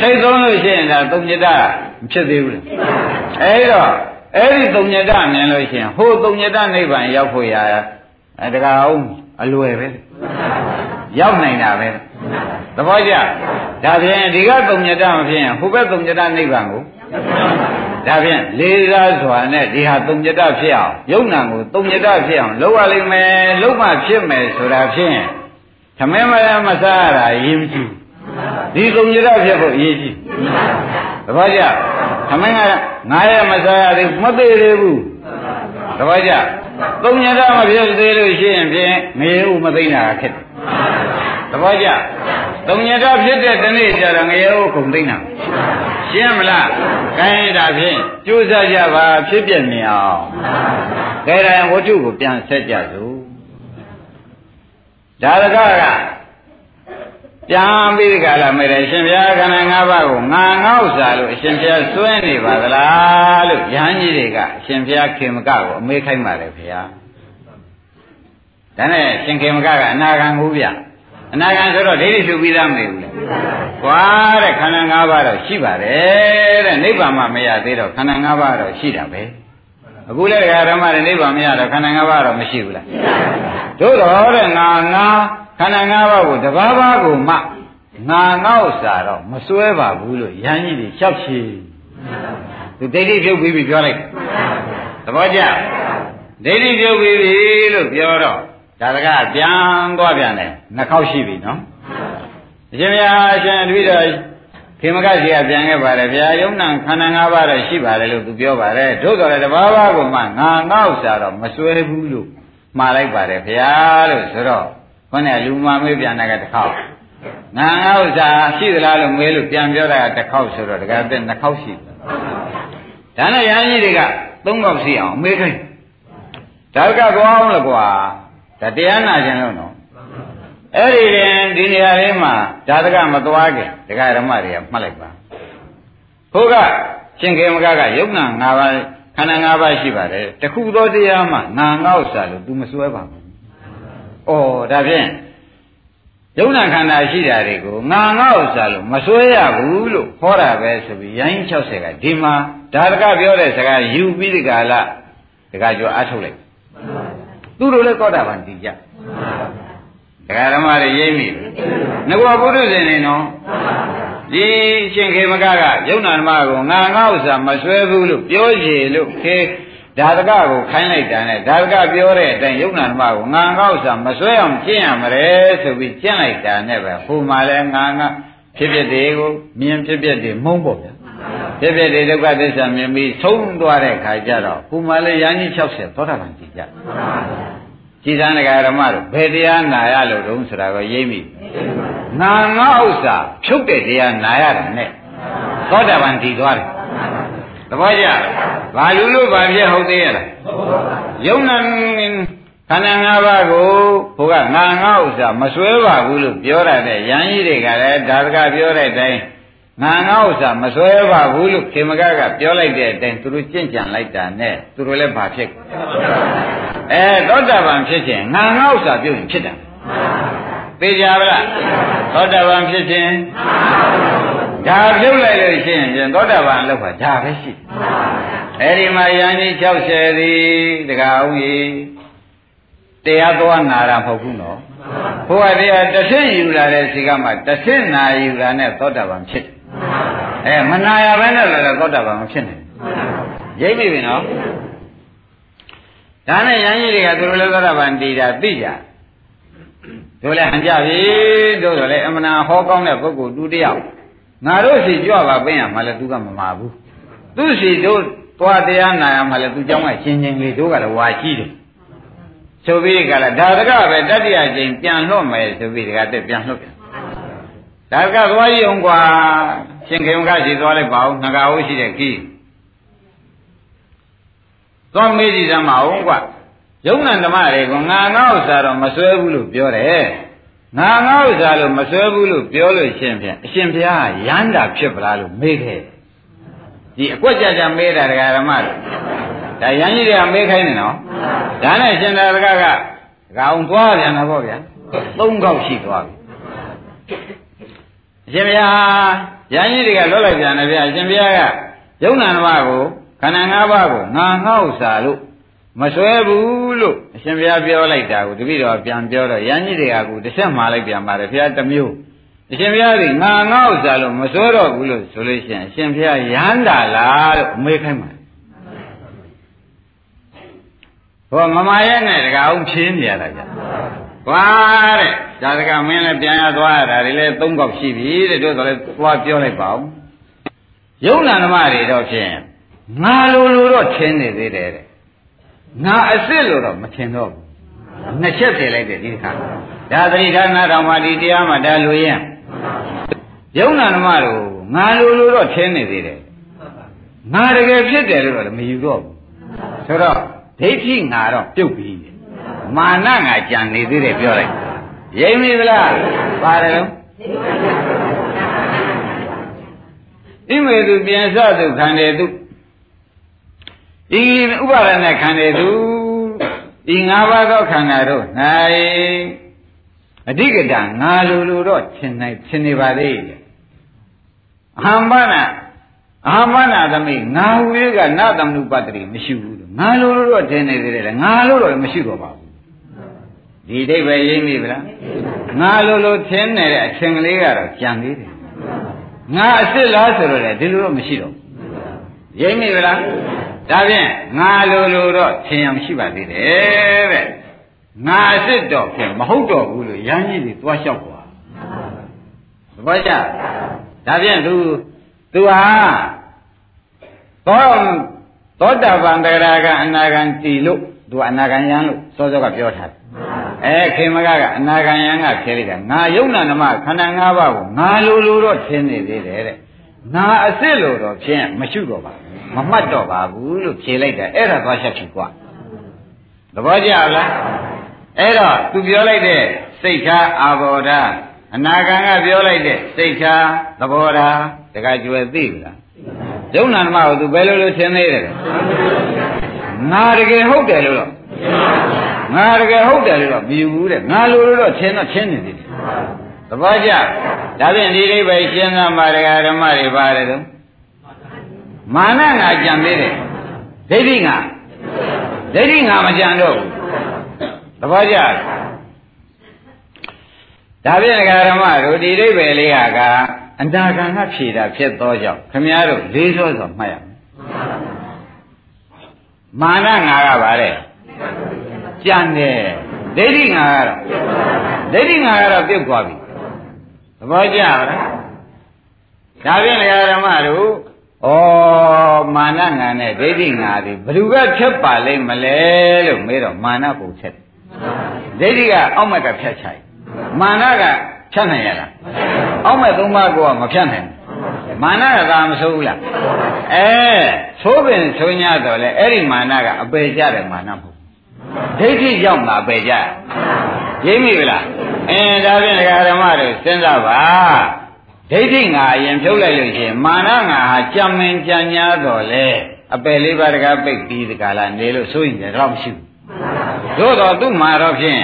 စိတ်သုံးလို့ရှိရင်ဒါသုံးညတမဖြစ်သေးဘူးလေအဲ့တော့အဲ့ဒီသုံးညတမြင်လို့ရှိရင်ဟိုသုံးညတနိဗ္ဗာန်ရောက်ဖို့ရအဲတကားအောင်အလွယ်ပဲရောက်နိုင်တာပဲ သဘောကျဒါဖြင့်ဒီကသုံးညတမဖြစ်ရင်ဟိုဘက်သုံးညတနိဗ္ဗာန်ကိုဒါဖြင့်လေးစားစွာနဲ့ဒီဟာသုံးညတဖြစ်အောင်ယုံနာကိုသုံးညတဖြစ်အောင်လုပ်ရလိမ့်မယ်လုပ်မှဖြစ်မယ်ဆိုတာဖြင့်သမင်းမရမစားရတာအရေးမကြီးဒီသုံးညတဖြစ်ဖို့အရေးကြီးသဘောကျသမင်းကငါရမစားရသေးမသေးသေးဘူးသဘောကျသုံးညတမဖြစ်သေးလို့ရှိရင်ဖြင့်မရေဦးမသိတာခက်တယ် သဘောကျသုံးညတဖြစ်တဲ့တနေ့ကျတော့ငရေဦးကုန်သိတာရှင်းမလားခိုင်းတာဖြင့်ကြိုးစားကြပါဖြစ်ပြမြင်အောင်ခဲတိုင်းဝတ္ထုကိုပြန်ဆက်ကြစို့ဒါရကကပြန်ပြီးဒီကလာမေတယ်ရှင်ဘုရားခန္ဓာ၅ပါးကိုငါငေါ့စားလို့အရှင်ဘုရားစွဲနေပါသလားလို့ယဟန်ကြီးတွေကအရှင်ဘုရားခေမကကိုအမေးခိုင်းပါတယ်ဘုရားဒါနဲ့ရှင်ခေမကကအနာဂံကိုဗျ အနာဂံဆိုတော့ဒိဋ္ဌိရှုပြီးသားမနေဘူးလေကွာတဲ့ခန္ဓာ၅ပါးတော့ရှိပါတယ်တဲ့နိဗ္ဗာန်မှမရသေးတော့ခန္ဓာ၅ပါးတော့ရှိတာပဲအခုလည်းဓမ္မတွေနိဗ္ဗာန်မရတော့ခန္ဓာ၅ပါးတော့မရှိဘူးလားတို့တော့တဲ့ငါငါခန္ဓာ၅ပါးကိုတဘာဘာကိုမှငါငေါ့စာတော့မစွဲပါဘူးလို့ယန်းကြီးတွေလျှောက်ချီသူဒိဋ္ဌိပြုတ်ပြီးပြီပြောလိုက်သဘောကျဒိဋ္ဌိပြုတ်ပြီးပြီလို့ပြောတော့ ဒါတကပြန်သွားပြန်တယ်နှစ်ခေါက်ရှိပြီနော်အရှင်မြတ်အရှင်တပည့်တော်ခေမကကြီးကပြန်ခဲ့ပါတယ်ဗျာယုံနာခန္ဓာ၅ပါးတော့ရှိပါတယ်လို့သူပြောပါတယ်တို့တော်လည်းတဘာဘာကိုမှငါငေါ့စာတော့မစွဲဘူးလို့မှားလိုက်ပါတယ်ဗျာလို့ဆိုတော့ခေါင်းကလူမမေးပြန်တာကတစ်ခေါက်ငါငါဥစ္စာရှိသလားလို့မေးလို့ပြန်ပြောတာကတစ်ခေါက်ဆိုတော့တကယ်တဲ့နှစ်ခေါက်ရှိဒါနဲ့ရဟန်းကြီးတွေကသုံးခေါက်ရှိအောင်မေးခိုင်းဒါကသွားအောင်လို့ကွာ ဒါတရားနာခြင်းလို့နော်အဲ့ဒီရင်ဒီနေရာလေးမှာဓာတကမသွားခင်ဒကာဓမ္မတွေကမှတ်လိုက်ပါခုကရှင်ခေမကကယုံနာ၅ပါးခန္ဓာ၅ပါးရှိပါတယ်တခုသောတရားမှငါငေါ့စာလို့ तू မစွဲပါဘူးဩဒါဖြင့်ယုံနာခန္ဓာရှိတာတွေကိုငါငေါ့စာလို့မစွဲရဘူးလို့ဟောတာပဲဆိုပြီးရိုင်း60ကဒီမှာဓာတကပြောတဲ့စကားယူပြီးဒီကလာဒကာကျော်အထုတ်လိုက် သူတို့လည်းကောတာပန်တည်ကြတရားဓမ္မတွေရိပ်မိငါကပုထုဇဉ်နေနော်ဒီရှင်ခေမကကယုံနာဓမ္မကိုငါငါဥစ္စာမဆွဲဘူးလို့ပြောချေလို့ခေဒါတကကိုခိုင်းလိုက်တာနဲ့ဒါတကပြောတဲ့အတိုင်းယုံနာဓမ္မကိုငါငါဥစ္စာမဆွဲအောင်ကျင့်ရမလဲဆိုပြီးကျင့်လိုက်တာနဲ့ပဲဟိုမှာလဲငါငါဖြစ်ဖြစ်တွေကိုမြင်ဖြစ်ဖြစ်တွေမုန်းပေါ့ဗျာ ဖြစ်ဖြစ်တွေဒုက္ခသစ္စာမြင်ပြီးဆုံးသွားတဲ့ခါကျတော့ဟိုမှာလဲရန်ကြီး60သောတာပန်ကြည်ကြကြည်သံဃာဓမ္မတို့ဘယ်တရားနာရလို့တုံးဆိုတာကိုရိပ်မိငါငါဥစ္စာဖြုတ်တဲ့တရားနာရတာနဲ့သောတာပန်တည်သွားတယ်သဘောကျဘာလူလို့ဘာဖြစ်ဟုတ်သေးရလားယုံနာခန္ဓာ၅ပါးကိုဘုကငါငါဥစ္စာမစွဲပါဘူးလို့ပြောရတဲ့ယန်းကြီးတွေကလည်းဒါတကပြောတဲ့အတိုင်း ငါငါဥစ္စာမစွဲပါဘူးလို့ခေမကကပြောလိုက်တဲ့အတိုင်းသူတို့ကြင့်ကြံလိုက်တာနဲ့သူတို့လည်းဘာဖြစ်အဲသောတာပန်ဖြစ်ခြင်းငါငါဥစ္စာပြုရင်ဖြစ်တာသိကြပါလားသောတာပန်ဖြစ်ခြင်းဒါပြုတ်လိုက်လို့ရှိရင်သောတာပန်လောက်ပါဒါပဲရှိအဲဒီမှာယန္တိ60သည်တကားအောင်ကြီးတရားသွားနာတာမဟုတ်ဘူးနော်ဘုရားတရားတစ်ဆင့်ယူလာတဲ့စီကမှတစ်ဆင့်နာယူလာနဲ့သောတာပန်ဖြစ်တယ် အဲမနာရဘဲနဲ့လည်းသောတာပန်မဖြစ်နိုင်ရိပ်မိပြီနော်ဒါနဲ့ယန္တိတွေကသူတို့လည်းသောတာပန်တည်တာသိကြတို့လည်းဟန်ကြပြီတို့တော့လည်းအမှန်ဟောကောင်းတဲ့ပုဂ္ဂိုလ်တူတယောက်ငါတို့စီကြွပါပင်းရမှလည်းသူကမမာဘူးသူစီတို့သွားတရားနာရမှလည်းသူเจ้าကရှင်းချင်းလေးတို့ကလည်းဝါရှိတယ်ဆိုပြီးကလည်းဒါတကပဲတတိယကျိန်ပြန်လွတ်မယ်ဆိုပြီးတကတက်ပြန်လွတ်ပြန် ဒါကသွားကြည့်အောင်ကွာရှင်ခေုံကရှိသွားလိုက်ပါဦးငကာဟုတ်ရှိတဲ့ကြီးသွားမေးကြည့်စမ်းပါဦးကွာယုံနာဓမ္မတွေကငါငါဥစ္စာတော့မဆွဲဘူးလို့ပြောတယ်ငါငါဥစ္စာလို့မဆွဲဘူးလို့ပြောလို့ရှင်ဖြင့်အရှင်ဘုရားရမ်းတာဖြစ်ပလားလို့မေးခဲ့ဒီအကွက်ကြကြမေးတာဒကာဓမ္မတို့ဒါရမ်းကြီးတွေကမေးခိုင်းနေနော်ဒါနဲ့ရှင်သာရကကကောင်သွားပြန်တော့ဗျာသုံးခေါက်ရှိသွားပြီ အရှင်ဘုရားရန်ကြီးတွေကလွတ်လိုက်ပြန်တယ်ဗျာအရှင်ဘုရားကယုံနာဓမ္မကိုခန္ဓာ၅ပါးကိုငါငေါ့စာလို့မစွဲဘူးလို့အရှင်ဘုရားပြောလိုက်တာကိုတပည့်တော်ပြန်ပြောတော့ရန်ကြီးတွေကကူတစ်ဆက်မှားလိုက်ပြန်ပါတယ်ဘုရားတစ်မျိုးအရှင်ဘုရားကငါငေါ့စာလို့မစွဲတော့ဘူးလို့ဆိုလို့ရှိရင်အရှင်ဘုရားရမ်းတာလားလို့အမေးခိုင်းပါဟောမမရဲ့နဲ့တကအောင်ဖြင်းနေရတာကြ။ ဘာတဲ့ဇာတကမင်းလည်းပြန်ရသွားရတာဒီလည်းသုံးခေါက်ရှိပြီတဲ့တို့ဆိုလည်းသွားပြောလိုက်ပါဦး။ယုံနာဓမ္မတွေတော့ဖြင့်ငါလိုလိုတော့ထင်းနေသေးတယ်တဲ့။ငါအစ်စ်လို့တော့မထင်တော့ဘူး။နှစ်ချက်ပြင်လိုက်တယ်ဒီခါ။ဒါသတိထားနာတော်မှာဒီတရားမှာဒါလိုရင်ယုံနာဓမ္မတို့ငါလိုလိုတော့ထင်းနေသေးတယ်။ငါတကယ်ဖြစ်တယ်လို့တော့မယူတော့ဘူး။ဆိုတော့ဒိဋ္ဌိငါတော့ပြုတ်ပြီ မာနငါကြံနေသေးတယ်ပြောလိုက်ရိမ့်ပြီလားပါတယ်လို့ဣမေသူပြန်စသူခန္ဓေသူဤဥပါဒနဲ့ခန္ဓေသူဤငါးပါးသောခန္ဓာတို့၌အဓိကတငါလူလူတော့ထင်နိုင်ထင်နေပါသေးတယ်အဟံဘာနာအဟံဘာနာသမိငါဟူလေးကနတမနုပတ္တိမရှိဘူးငါလိုလိုတော့ထင်နေသေးတယ်ငါလိုတော့မရှိတော့ပါဘူး ဒီအိဗယ်ရိမ့်ပြီဗလားငါလိုလိုထင်နေတဲ့အချိန်ကလေးကတော့ကြံသေးတယ်ငါအစ်စ်လားဆိုတော့လေဒီလိုတော့မရှိတော့ရိမ့်ပြီဗလားဒါဖြင့်ငါလိုလိုတော့ထင်အောင်ရှိပါသေးတယ်တဲ့ငါအစ်စ်တော့ဖြင့်မဟုတ်တော့ဘူးလို့ရဟန်းကြီးတွေသွားလျှောက်သွားသဘောကျဒါဖြင့်သူသူဟာတော့သောတာပန်တဂရကအနာဂံတည်လို့သူအနာဂံယံလို့စောစောကပြောထားတယ် အဲခေမကကအနာဂံယံကဖြေလိုက်တာငါယုံနာနမခန္ဓာ၅ပါးကိုငါလိုလိုတော့ထင်နေသေးတယ်တဲ့ငါအစ်စ်လို့တော့ဖြင့်မရှိတော့ပါဘူးမမှတ်တော့ပါဘူးလို့ဖြေလိုက်တယ်အဲ့ဒါသွားချက်ဖြစ်กว่าသဘောကျလားအဲ့တော့သူပြောလိုက်တဲ့စိတ်ထားအာဘောဓာအနာဂံကပြောလိုက်တဲ့စိတ်ထားသဘောဓာတခါကျွယ်သိပြီလားယုံနာဓမ္မကိုသူဘယ်လိုလိုသင်သေးတယ်ငါတကယ်ဟုတ်တယ်လို့တော့ ငါတကယ်ဟုတ်တယ်လို့တော့မယူဘူးတဲ့ငါလိုလိုတော့သင်တော့သင်နေသေးတယ်သဘောကျဒါဖြင့်ဒီလေးပဲရှင်းသားမှာတရားဓမ္မတွေပါတယ်တော့မာနငါကြံသေးတယ်ဒိဋ္ဌိငါဒိဋ္ဌိငါမကြံတော့ဘူးသဘောကျဒါဖြင့်ဓမ္မတို့ဒီဒိဗ္ဗေလေးဟာကအန္တာကံကဖြေတာဖြစ်သောကြောင့်ခမည်းတော်လေးစောစွာမှတ်ရမယ်မာနငါကပါလေ ကြံတယ်ဒိဋ္ဌိငါကတော့ဒိဋ္ဌိငါကတော့ပြုတ်သွားပြီသဘောကျလားဒါဖြင့်ဓမ္မတို့ဩမာနငါနဲ့ဒိဋ္ဌိငါဒီဘယ်သူကဖြတ်ပါလိမ့်မလဲလို့မေးတော့မာနပုံဖြတ်ဒိဋ္ဌိကအောက်မက်ကဖြတ်ချိုက်မာနကဖြတ်နိုင်ရလားအောက်မဲ့သုံးပါးကမဖြတ်နိုင်ဘူးမာနကသာမဆိုးဘူးလားအဲသိုးပင်ဆိုညတော့လေအဲ့ဒီမာနကအပေကြတယ်မာနမဟုတ် ဒိဋ္ဌိကြောင့်ငါပေကြရိပ်မိဗလားအဲဒါဖြင့်ဒကာဓမ္မတို့စဉ်းစားပါဒိဋ္ဌိငါအရင်ဖြုတ်လိုက်လို့ရှိရင်မာနငါဟာကြံမင်ကြံညာတော့လေအပယ်လေးပါးတကားပိတ်ပြီးတကားလားနေလို့ဆိုရင်တော့မရှိဘူးသို့တော့သူ့မှာတော့ဖြင့်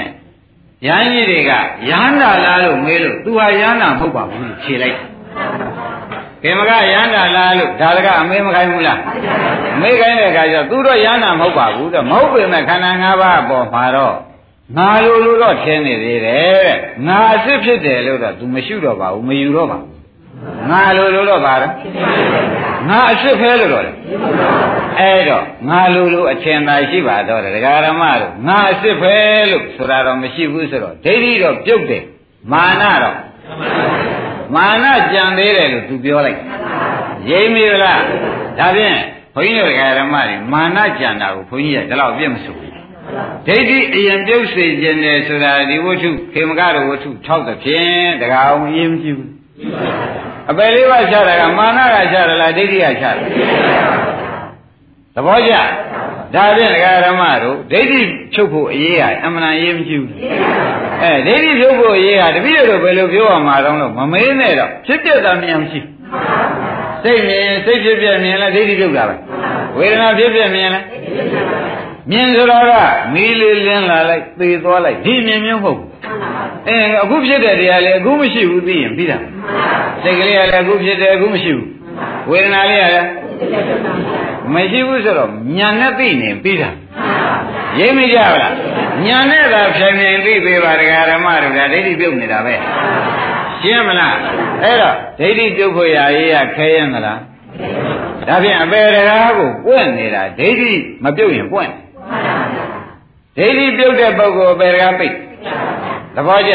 ရဟန်းကြီးတွေကရဟန္တာလားလို့မေးလို့ तू ဟာရဟန္တာမဟုတ်ပါဘူးဖြေလိုက် ခေမကရဟန္တာလားလို့ဒါတကအမေးမခိုင်းဘူးလားမေးခိုင်းတဲ့အခါကျတော့ तू တော့ရဟန္တာမဟုတ်ပါဘူးတော့မဟုတ်ပေမဲ့ခန္ဓာ၅ပါးအပေါ်မှာတော့ငါလိုလိုတော့ထင်းနေသေးတယ်တဲ့ငါအစ်စ်ဖြစ်တယ်လို့တော့ तू မရှိတော့ပါဘူးမယူတော့ပါဘူးငါလိုလိုတော့ပါတော့ငါအစ်စ်ဖဲလို့တော့လေအဲ့တော့ငါလိုလိုအထင်သာရှိပါတော့တယ်ဒကာရမတို့ငါအစ်စ်ဖဲလို့ဆိုတာတော့မရှိဘူးဆိုတော့ဒိဋ္ဌိတော့ပြုတ်တယ်မာနတော့ မာနကြံသေးတယ်လို့ तू ပြောလိုက်ရိပ်မိလားဒါဖြင့်ဘုန်းကြီးတို့ဒကာရမတွေမာနကြံတာကိုဘုန်းကြီးကဒီလောက်ပြည့်မစိုးဘူးဒိဋ္ဌိအရင်ပြုတ်စေခြင်းတယ်ဆိုတာဒီဝတ္ထုခေမကရဝတ္ထု6သဖြင့်တကားအောင်အရင်မကြည့်ဘူးအပယ်လေးပါးချတာကမာနကချတယ်လားဒိဋ္ဌိကချတယ်သဘောကျ ဒါဖြင့်ဒကာဓမ္မတို့ဒိဋ္ဌိချုပ်ဖို့အရေးဟာအမှန်အရေးမကြည့်ဘူးအဲဒိဋ္ဌိချုပ်ဖို့အရေးဟာတပည့်တို့ဘယ်လိုပြောရမှာတော့လို့မမေးနဲ့တော့ဖြစ်ပြတာမြန်မရှိစိတ်မြင်စိတ်ဖြစ်ပြမြင်လဲဒိဋ္ဌိပြုတ်တာပဲဝေဒနာဖြစ်ပြမြင်လဲမြင်ဆိုတာကမီးလေးလင်းလာလိုက်သေသွားလိုက်ဒီမြင်မျိုးမဟုတ်ဘူးအဲအခုဖြစ်တဲ့တရားလေအခုမရှိဘူးသိရင်ပြီးတာစိတ်ကလေးကလည်းအခုဖြစ်တယ်အခုမရှိဘူးဝေဒနာလေးကလည်း မရှိဘူးဆိုတော့ညာနဲ့သိနေပြီးတာရိပ်မိကြပါလားညာနဲ့သာဖြင်ဖြင်သိပေးပါဒကာဓမ္မတို့ဒါဒိဋ္ဌိပြုတ်နေတာပဲရှင်းမလားအဲ့တော့ဒိဋ္ဌိပြုတ်ဖို့ရာရေးရခဲရင်မလားဒါဖြင့်အပေတကားကိုပွင့်နေတာဒိဋ္ဌိမပြုတ်ရင်ပွင့်ဒိဋ္ဌိပြုတ်တဲ့ပုဂ္ဂိုလ်အပေတကားပိတ်သဘောကျ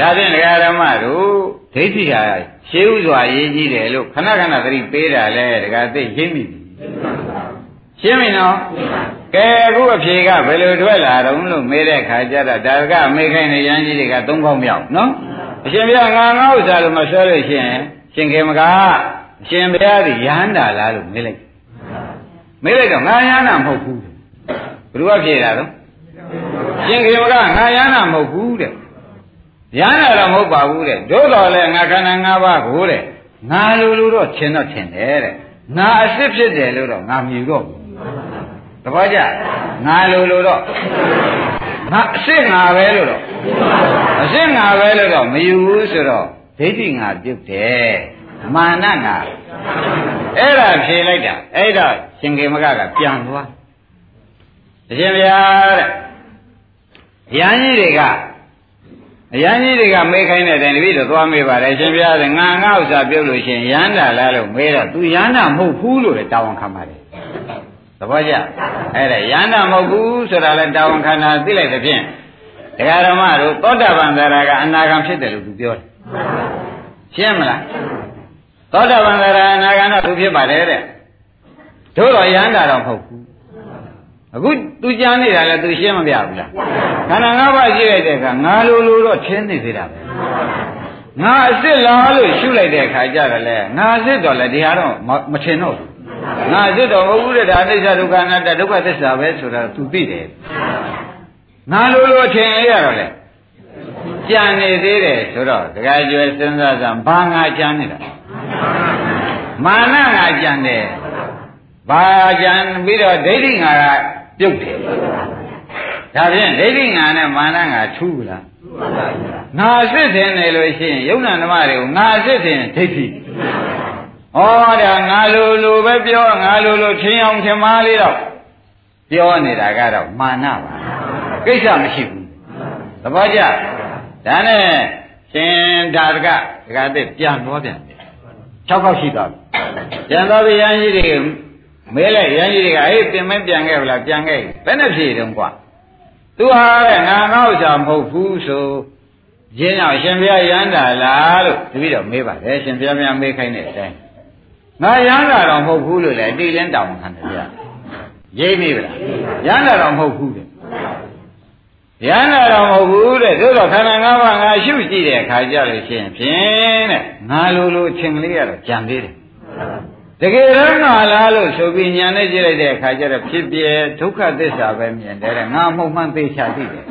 ဒါဖြင့်ဒကာဓမ္မတို့ဒိဋ္ဌိဟာရှေးဥစွာရေးကြည့်တယ်လို့ခဏခဏသတိပေးတာလဲဒကာသိရှင်းပြီ ရှင်းပြီနော်ကဲအခုအဖြေကဘယ်လိုထွက်လာတော့လို့မေးတဲ့ခါကျတော့ဒါကမေးခိုင်းတဲ့ရန်ကြီးတွေကသုံးခေါက်မြောက်နော်အရှင်ဘုရားငါငါဥစ္စာလို့မဆွဲလို့ရှိရင်ရှင်ခေမကအရှင်ဘုရားဒီရဟန္တာလားလို့မေးလိုက်မေးလိုက်တော့ငါရဟန္တာမဟုတ်ဘူးဘယ်သူကဖြေတာတော့ရှင်ခေမကငါရဟန္တာမဟုတ်ဘူးတဲ့ရဟန္တာတော့မဟုတ်ပါဘူးတဲ့တို့တော်လဲငါခန္ဓာ၅ပါးကိုတဲ့ငါလိုလိုတော့ထင်တော့ထင်တယ်တဲ့ငါအစ်စ်ဖြစ်တယ်လို့တော့ငါမြည်တော့ဘူး တပည့်ကြငါလိုလိုတော့ငါအစ်စ်ငါပဲလို့တော့အစ်စ်ငါပဲလို့တော့မယူဘူးဆိုတော့ဒိဋ္ဌိငါပြုတ်တယ်မာနငါအဲ့ဒါဖြေလိုက်တာအဲ့တော့ရှင်ကေမကကပြန်သွားအရှင်ဗျာတဲ့ရဟန်းကြီးတွေကအရန်ကြီးတွေကမေးခိုင်းတဲ့အတိုင်းတပည့်တော့သွားမေးပါတယ်ရှင်ပြရတယ်ငါငါဥစ္စာပြုတ်လို့ရှင်ရန်တာလားလို့မေးတော့ तू ရန်တာမဟုတ်ဘူးလို့လည်းတာဝန်ခံပါတယ် သဘောကျအဲ့ဒါရန်တာမဟုတ်ဘူးဆိုတာလည်းတာဝန်ခံတာသိလိုက်တဲ့ဖြင့်ဒကာဓမ္မတို့သောတာပန်သရကအနာဂံဖြစ်တယ်လို့ तू ပြောတယ်ရှင်းမလားသောတာပန်သရအနာဂံတော့ तू ဖြစ်ပါတယ်တဲ့တို့တော့ရန်တာတော့မဟုတ်ဘူးအခုသူကြားနေတာလဲသူရှင်းမပြဘူးလားခန္ဓာ၅ပါးရှိလိုက်တဲ့အခါငါလိုလိုတော့ထင်းနေသေးတာပဲငါအစ်စ်လားလို့ရှုလိုက်တဲ့အခါကျတော့လေငါအစ်စ်တော့လေဒီဟာတော့မထင်တော့ဘူး ငါအစ်စ်တော့မဟုတ်ဘူးတဲ့ဒါအိဋ္ဌဒုက္ခအနတ္တဒုက္ခသစ္စာပဲဆိုတာသူသိတယ်ငါလိုလိုထင်ရတော့လေကြံနေသေးတယ်ဆိုတော့တခါကျွယ်စဉ်းစားစမ်းဘာငါကြံနေတာမာနငါကြံတယ်ဘာကြံပြီးတော့ဒိဋ္ဌိငါကပြုတ်တယ်ဒါဖြင့်ဒိဋ္ဌိငါနဲ့မာနငါထူးလားငါအစ်စ်တင်တယ်လို့ရှိရင်ယုံနာဓမ္မတွေကိုငါအစ်စ်တင်ဒိဋ္ဌိ ဩဒါငါလိုလိုပဲပြောငါလိုလိုထင်းအောင်ထင်မားလေးတော့ပြောနေတာကတော့မာနပါကိစ္စမရှိဘူးသဘောကျဒါနဲ့ရှင်ဒါတကဒကာတဲ့ပြန်သွားပြန်တယ်၆ခေါက်ရှိသွားပြီပြန်သွားပြီရန်ကြီးတွေမဲလိုက်ရန်ကြီးတွေကအေးပြင်မပြန်ခဲ့ဗလားပြန်ခဲ့ဘယ်နဲ့ဖြေတုံးကွာသူဟာတဲ့ငါငါ့ဥစ္စာမဟုတ်ဘူးဆိုရင်းအောင်ရှင်ဘုရားရန်တာလားလို့တပည့်တော်မေးပါတယ်ရှင်ဘုရားများမေးခိုင်းတဲ့အတိုင်း ငါရန်တာတော့မဟုတ်ဘူးလို့လေတိလင်းတောင်းခံတယ်ဗျာရိပ်မိဗလားရန်တာတော့မဟုတ်ဘူးတဲ့ရန်တာတော့မဟုတ်ဘူးတဲ့သို့တော့ခန္ဓာ၅ပါးငါရှုကြည့်တဲ့အခါကျလို့ရှိရင်ဖြင့်တဲ့ငါလိုလိုချင်းကလေးကတော့ကြံသေးတယ်တကယ်တော့ငါလားလို့ဆိုပြီးညာနဲ့ကြည့်လိုက်တဲ့အခါကျတော့ဖြစ်ပြဒုက္ခသစ္စာပဲမြင်တယ်တဲ့ငါမှုမှန်သိချသိတယ်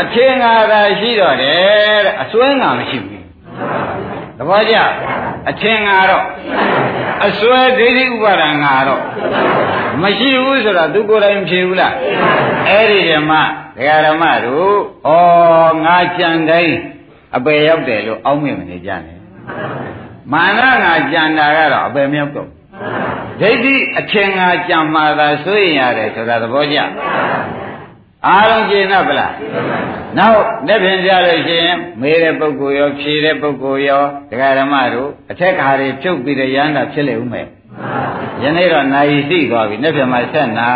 အချင်းငါသာရှိတော့တယ်တဲ့အစွဲငါမရှိဘူးသဘောကျအချင်းငါတော့ အစွဲဒိဋ္ဌိဥပါဒံငါတော့မရှိဘူးဆိုတာသူကိုယ်တိုင်ဖြေဘူးလားအဲ့ဒီဓမ္မဒကာဓမ္မတို့ဩငါကြံတိုင်းအပေရောက်တယ်လို့အောက်မေ့မနေကြနဲ့မာနငါကြံတာကတော့အပေမြောက်တော့ဒိဋ္ဌိအထင်ငါကြံမှာသာဆိုရင်ရတယ်ဆိုတာသဘောကျ အားလုံးကျင်납ဗလားနောက်လက်ဖြင့်ကြလို့ရှိရင်မေးတဲ့ပုဂ္ဂိုလ်ရောဖြေတဲ့ပုဂ္ဂိုလ်ရောဒကာဓမ္မတို့အထက်ခါတွေဖြုတ်ပြီးတဲ့ရဟန္တာဖြစ်လေဦးမယ်ယနေ့တော့နိုင်ရှိသွားပြီလက်ဖြင့်မှဆက်နာ